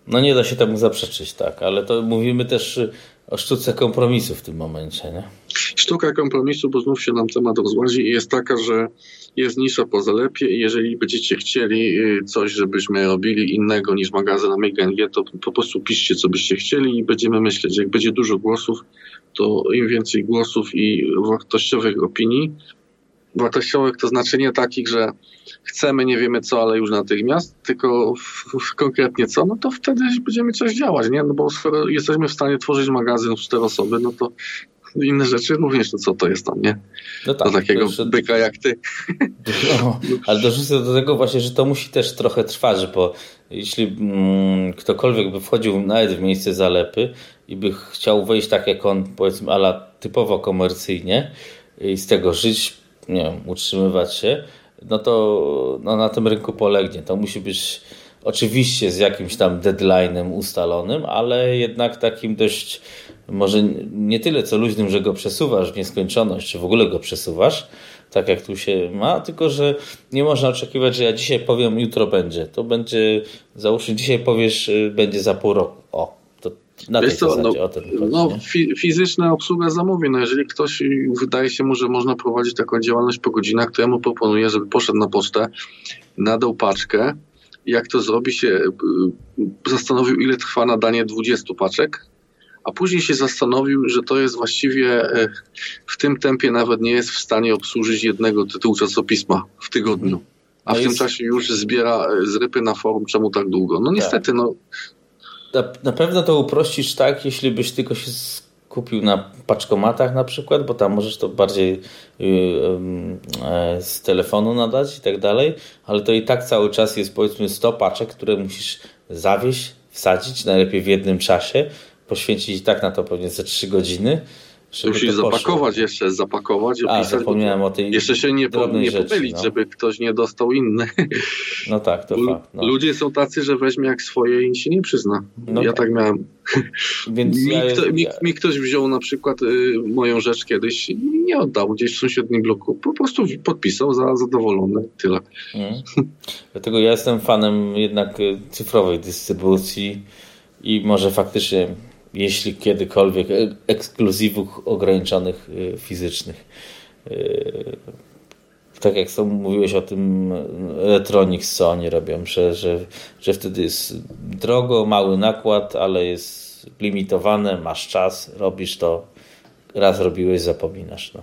no nie da się temu zaprzeczyć, tak, ale to mówimy też o sztuce kompromisu w tym momencie, nie? Sztuka kompromisu, bo znów się nam temat rozłazi, jest taka, że jest nisza po zalepie i jeżeli będziecie chcieli y, coś, żebyśmy robili innego niż magazyn Amiga to po prostu piszcie, co byście chcieli i będziemy myśleć. Jak będzie dużo głosów, to im więcej głosów i wartościowych opinii, wartościowych to znaczy nie takich, że chcemy, nie wiemy co, ale już natychmiast, tylko w, w konkretnie co, no to wtedy będziemy coś działać, nie? No bo skoro jesteśmy w stanie tworzyć magazyn w cztery osoby, no to inne rzeczy również, no co to jest tam, nie? No tak, do takiego byka jak ty. No, ale dorzucę do tego właśnie, że to musi też trochę trwać, bo jeśli mm, ktokolwiek by wchodził nawet w miejsce zalepy i by chciał wejść tak jak on, powiedzmy, ala typowo komercyjnie i z tego żyć, nie wiem, utrzymywać się, no to no, na tym rynku polegnie. To musi być oczywiście z jakimś tam deadline'em ustalonym, ale jednak takim dość może nie tyle co luźnym, że go przesuwasz w nieskończoność, czy w ogóle go przesuwasz, tak jak tu się ma, tylko że nie można oczekiwać, że ja dzisiaj powiem, jutro będzie. To będzie, załóżmy, dzisiaj powiesz, y, będzie za pół roku. O, na tej co, no, chodzi, no, fi fizyczna obsługa zamówień. No jeżeli ktoś wydaje się mu, że można prowadzić taką działalność po godzinach, to ja mu proponuję, żeby poszedł na pocztę, nadał paczkę, jak to zrobi się, y, zastanowił, ile trwa nadanie 20 paczek, a później się zastanowił, że to jest właściwie e, w tym tempie nawet nie jest w stanie obsłużyć jednego tytułu czasopisma w tygodniu. A no w jest... tym czasie już zbiera e, zrypy na forum, czemu tak długo? No niestety, tak. no. Na, na pewno to uprościsz tak, jeśli byś tylko się kupił na paczkomatach na przykład, bo tam możesz to bardziej yy, yy, z telefonu nadać i tak dalej, ale to i tak cały czas jest powiedzmy 100 paczek, które musisz zawieść, wsadzić, najlepiej w jednym czasie, poświęcić i tak na to pewnie ze 3 godziny. Musisz zapakować jeszcze, zapakować, A, opisać. zapomniałem o tej Jeszcze się nie, po, nie rzeczy, pomylić, no. żeby ktoś nie dostał inny. No tak, to fakt. No. Ludzie są tacy, że weźmie jak swoje i się nie przyzna. No ja tak, tak miałem. Więc mi, ja, kto, mi, mi, ktoś wziął na przykład y, moją rzecz kiedyś nie oddał gdzieś w sąsiednim bloku. Po prostu podpisał za zadowolony. Tyle. Hmm. Dlatego ja jestem fanem jednak y, cyfrowej dystrybucji i może faktycznie jeśli kiedykolwiek, e, ekskluzywów ograniczonych e, fizycznych. E, tak jak są, mówiłeś o tym Electronics, co oni robią, że, że, że wtedy jest drogo, mały nakład, ale jest limitowane, masz czas, robisz to, raz robiłeś, zapominasz. No.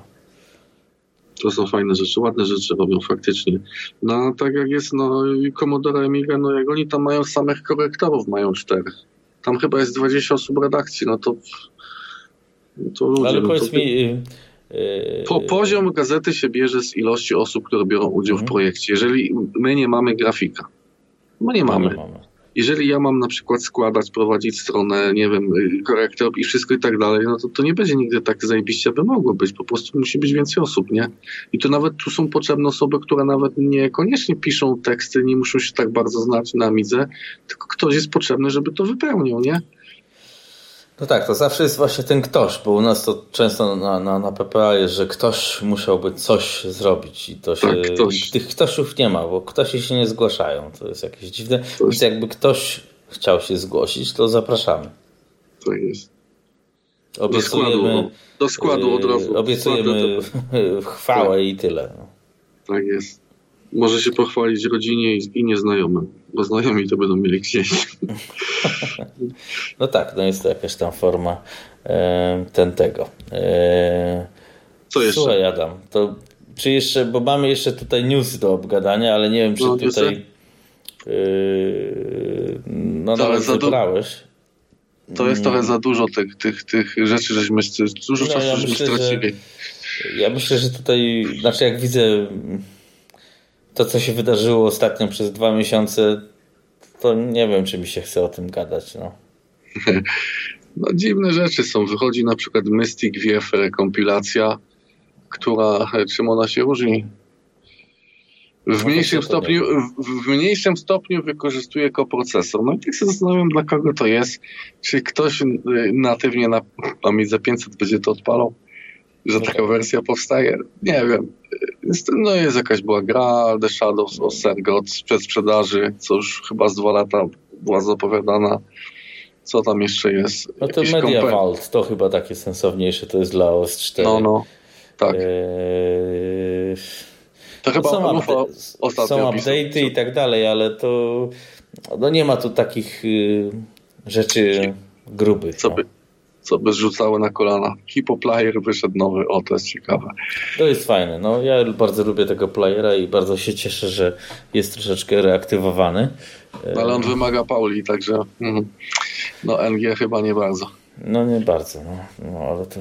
To są fajne rzeczy, ładne rzeczy robią faktycznie. No tak jak jest no, Commodore Amiga, no jak oni tam mają samych korektorów, mają czterech tam chyba jest 20 osób redakcji, no to, to ludzie. Ale no powiedz to, mi... Yy, po, poziom gazety się bierze z ilości osób, które biorą udział w mhm. projekcie. Jeżeli my nie mamy grafika, my nie mamy. Jeżeli ja mam na przykład składać, prowadzić stronę, nie wiem, y, korektor i wszystko i tak dalej, no to to nie będzie nigdy tak zajebiście, by mogło być. Po prostu musi być więcej osób, nie? I to nawet tu są potrzebne osoby, które nawet niekoniecznie piszą teksty, nie muszą się tak bardzo znać na Amidze, tylko ktoś jest potrzebny, żeby to wypełnił, nie? No tak, to zawsze jest właśnie ten ktoś, bo u nas to często na, na, na PPA jest, że ktoś musiałby coś zrobić i to się, tak, ktoś. tych ktośów nie ma, bo ktoś się nie zgłaszają. To jest jakieś dziwne. Ktoś. Więc jakby ktoś chciał się zgłosić, to zapraszamy. To jest. Obiecujemy, do składu, do składu od razu. Obiecujemy chwałę tak. i tyle. No. Tak jest. Może się pochwalić rodzinie i, nieznajomym, bo znajomi to będą mieli gdzieś. No tak, no jest to jakaś tam forma ten tego. E, Co jeszcze? Słuchaj Adam, to czy jeszcze, bo mamy jeszcze tutaj newsy do obgadania, ale nie wiem, czy no, tutaj e, no to nawet wybrałeś. To jest trochę za dużo tych, tych, tych rzeczy, żeśmy dużo no, czasu ja żeśmy stracili. Że, ja myślę, że tutaj, znaczy jak widzę to, co się wydarzyło ostatnio przez dwa miesiące, to nie wiem, czy mi się chce o tym gadać. No. No, dziwne rzeczy są. Wychodzi na przykład Mystic VF kompilacja, która, czym ona się różni? W no mniejszym, stopniu, w, w, mniejszym stopniu wykorzystuje koprocesor. No i tak się zastanawiam, dla kogo to jest. Czy ktoś natywnie na Amidze 500 będzie to odpalał? Że taka wersja powstaje. Nie wiem. No jest jakaś była gra The Shadows of Sergot przed sprzedaży, co już chyba z dwa lata była zapowiadana. Co tam jeszcze jest? No to Media Vault, to chyba takie sensowniejsze, to jest dla OS 4. No, no, tak. Eee... To chyba są, update, są update'y i tak dalej, ale to no nie ma tu takich y, rzeczy grubych. Co, no. Co by zrzucały na kolana. Hipo Player wyszedł nowy, o to jest ciekawe. To jest fajne. No, ja bardzo lubię tego playera i bardzo się cieszę, że jest troszeczkę reaktywowany. No, ale on wymaga Pauli, także mm, no NG chyba nie bardzo. No nie bardzo, no, no ale to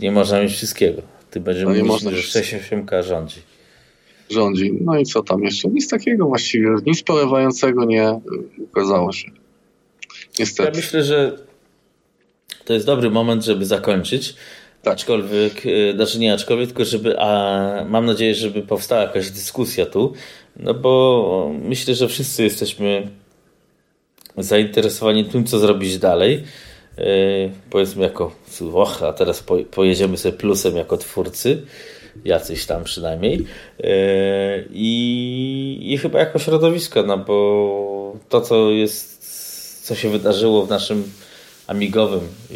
nie można mieć wszystkiego. Ty będziesz no, mówić, że 6-8K rządzi rządzi. No i co tam jeszcze? Nic takiego właściwie, nic porywającego nie ukazało się. Niestety. Ja myślę, że to jest dobry moment, żeby zakończyć. Tak. Aczkolwiek, e, znaczy nie aczkolwiek, tylko żeby, a mam nadzieję, żeby powstała jakaś dyskusja tu, no bo myślę, że wszyscy jesteśmy zainteresowani tym, co zrobić dalej. Yy, powiedzmy jako, och, a teraz po, pojedziemy sobie plusem jako twórcy jacyś tam przynajmniej. E, I, I chyba jako środowisko, no bo to, co jest, co się wydarzyło w naszym amigowym e,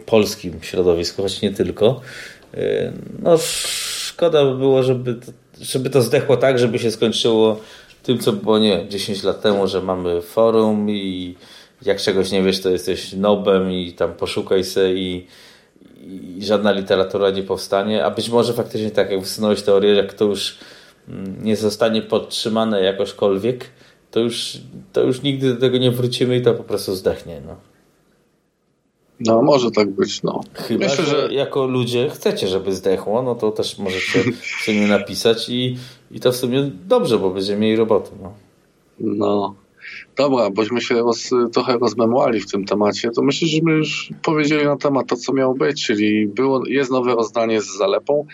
polskim środowisku, choć nie tylko, e, no szkoda by było, żeby to, żeby to zdechło tak, żeby się skończyło tym, co było, nie 10 lat temu, że mamy forum i jak czegoś nie wiesz, to jesteś nobem i tam poszukaj se i i żadna literatura nie powstanie, a być może faktycznie tak jak wysunąłeś teorię, jak to już mm, nie zostanie podtrzymane jakośkolwiek, to już, to już nigdy do tego nie wrócimy i to po prostu zdechnie. No. No, może tak być, no. Chyba, Myślę, że, że jako ludzie chcecie, żeby zdechło, no to też możecie w sumie napisać i, i to w sumie dobrze, bo będziemy mieli roboty, no. No, Dobra, bośmy się roz, trochę rozmemłali w tym temacie, to myślę, że my już powiedzieli na temat to, co miało być, czyli było, jest nowe rozdanie z zalepą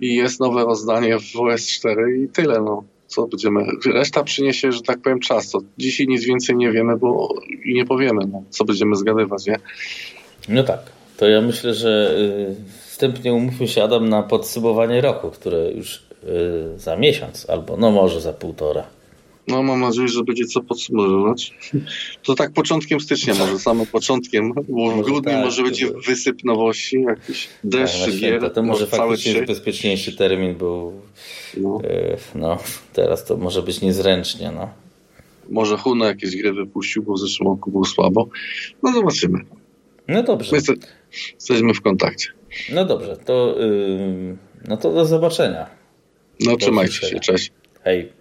i jest nowe rozdanie w OS4 i tyle, no. Co będziemy, reszta przyniesie, że tak powiem, czas. To dzisiaj nic więcej nie wiemy, bo i nie powiemy, no, co będziemy zgadywać, nie? No tak. To ja myślę, że y, wstępnie umówmy się, Adam, na podsumowanie roku, które już y, za miesiąc albo no może za półtora. No mam nadzieję, że będzie co podsumowywać. To tak początkiem stycznia może, samym początkiem, bo w grudniu tak, może będzie wysyp nowości, jakiś deszcz, tak, gier. To może faktycznie jest bezpieczniejszy termin, bo no. E, no. teraz to może być niezręcznie. No. Może Huno jakieś gry wypuścił, bo w zeszłym roku było słabo. No zobaczymy. No dobrze. My jesteśmy w kontakcie. No dobrze, to, yy, no to do zobaczenia. No do trzymajcie się, cześć. Hej.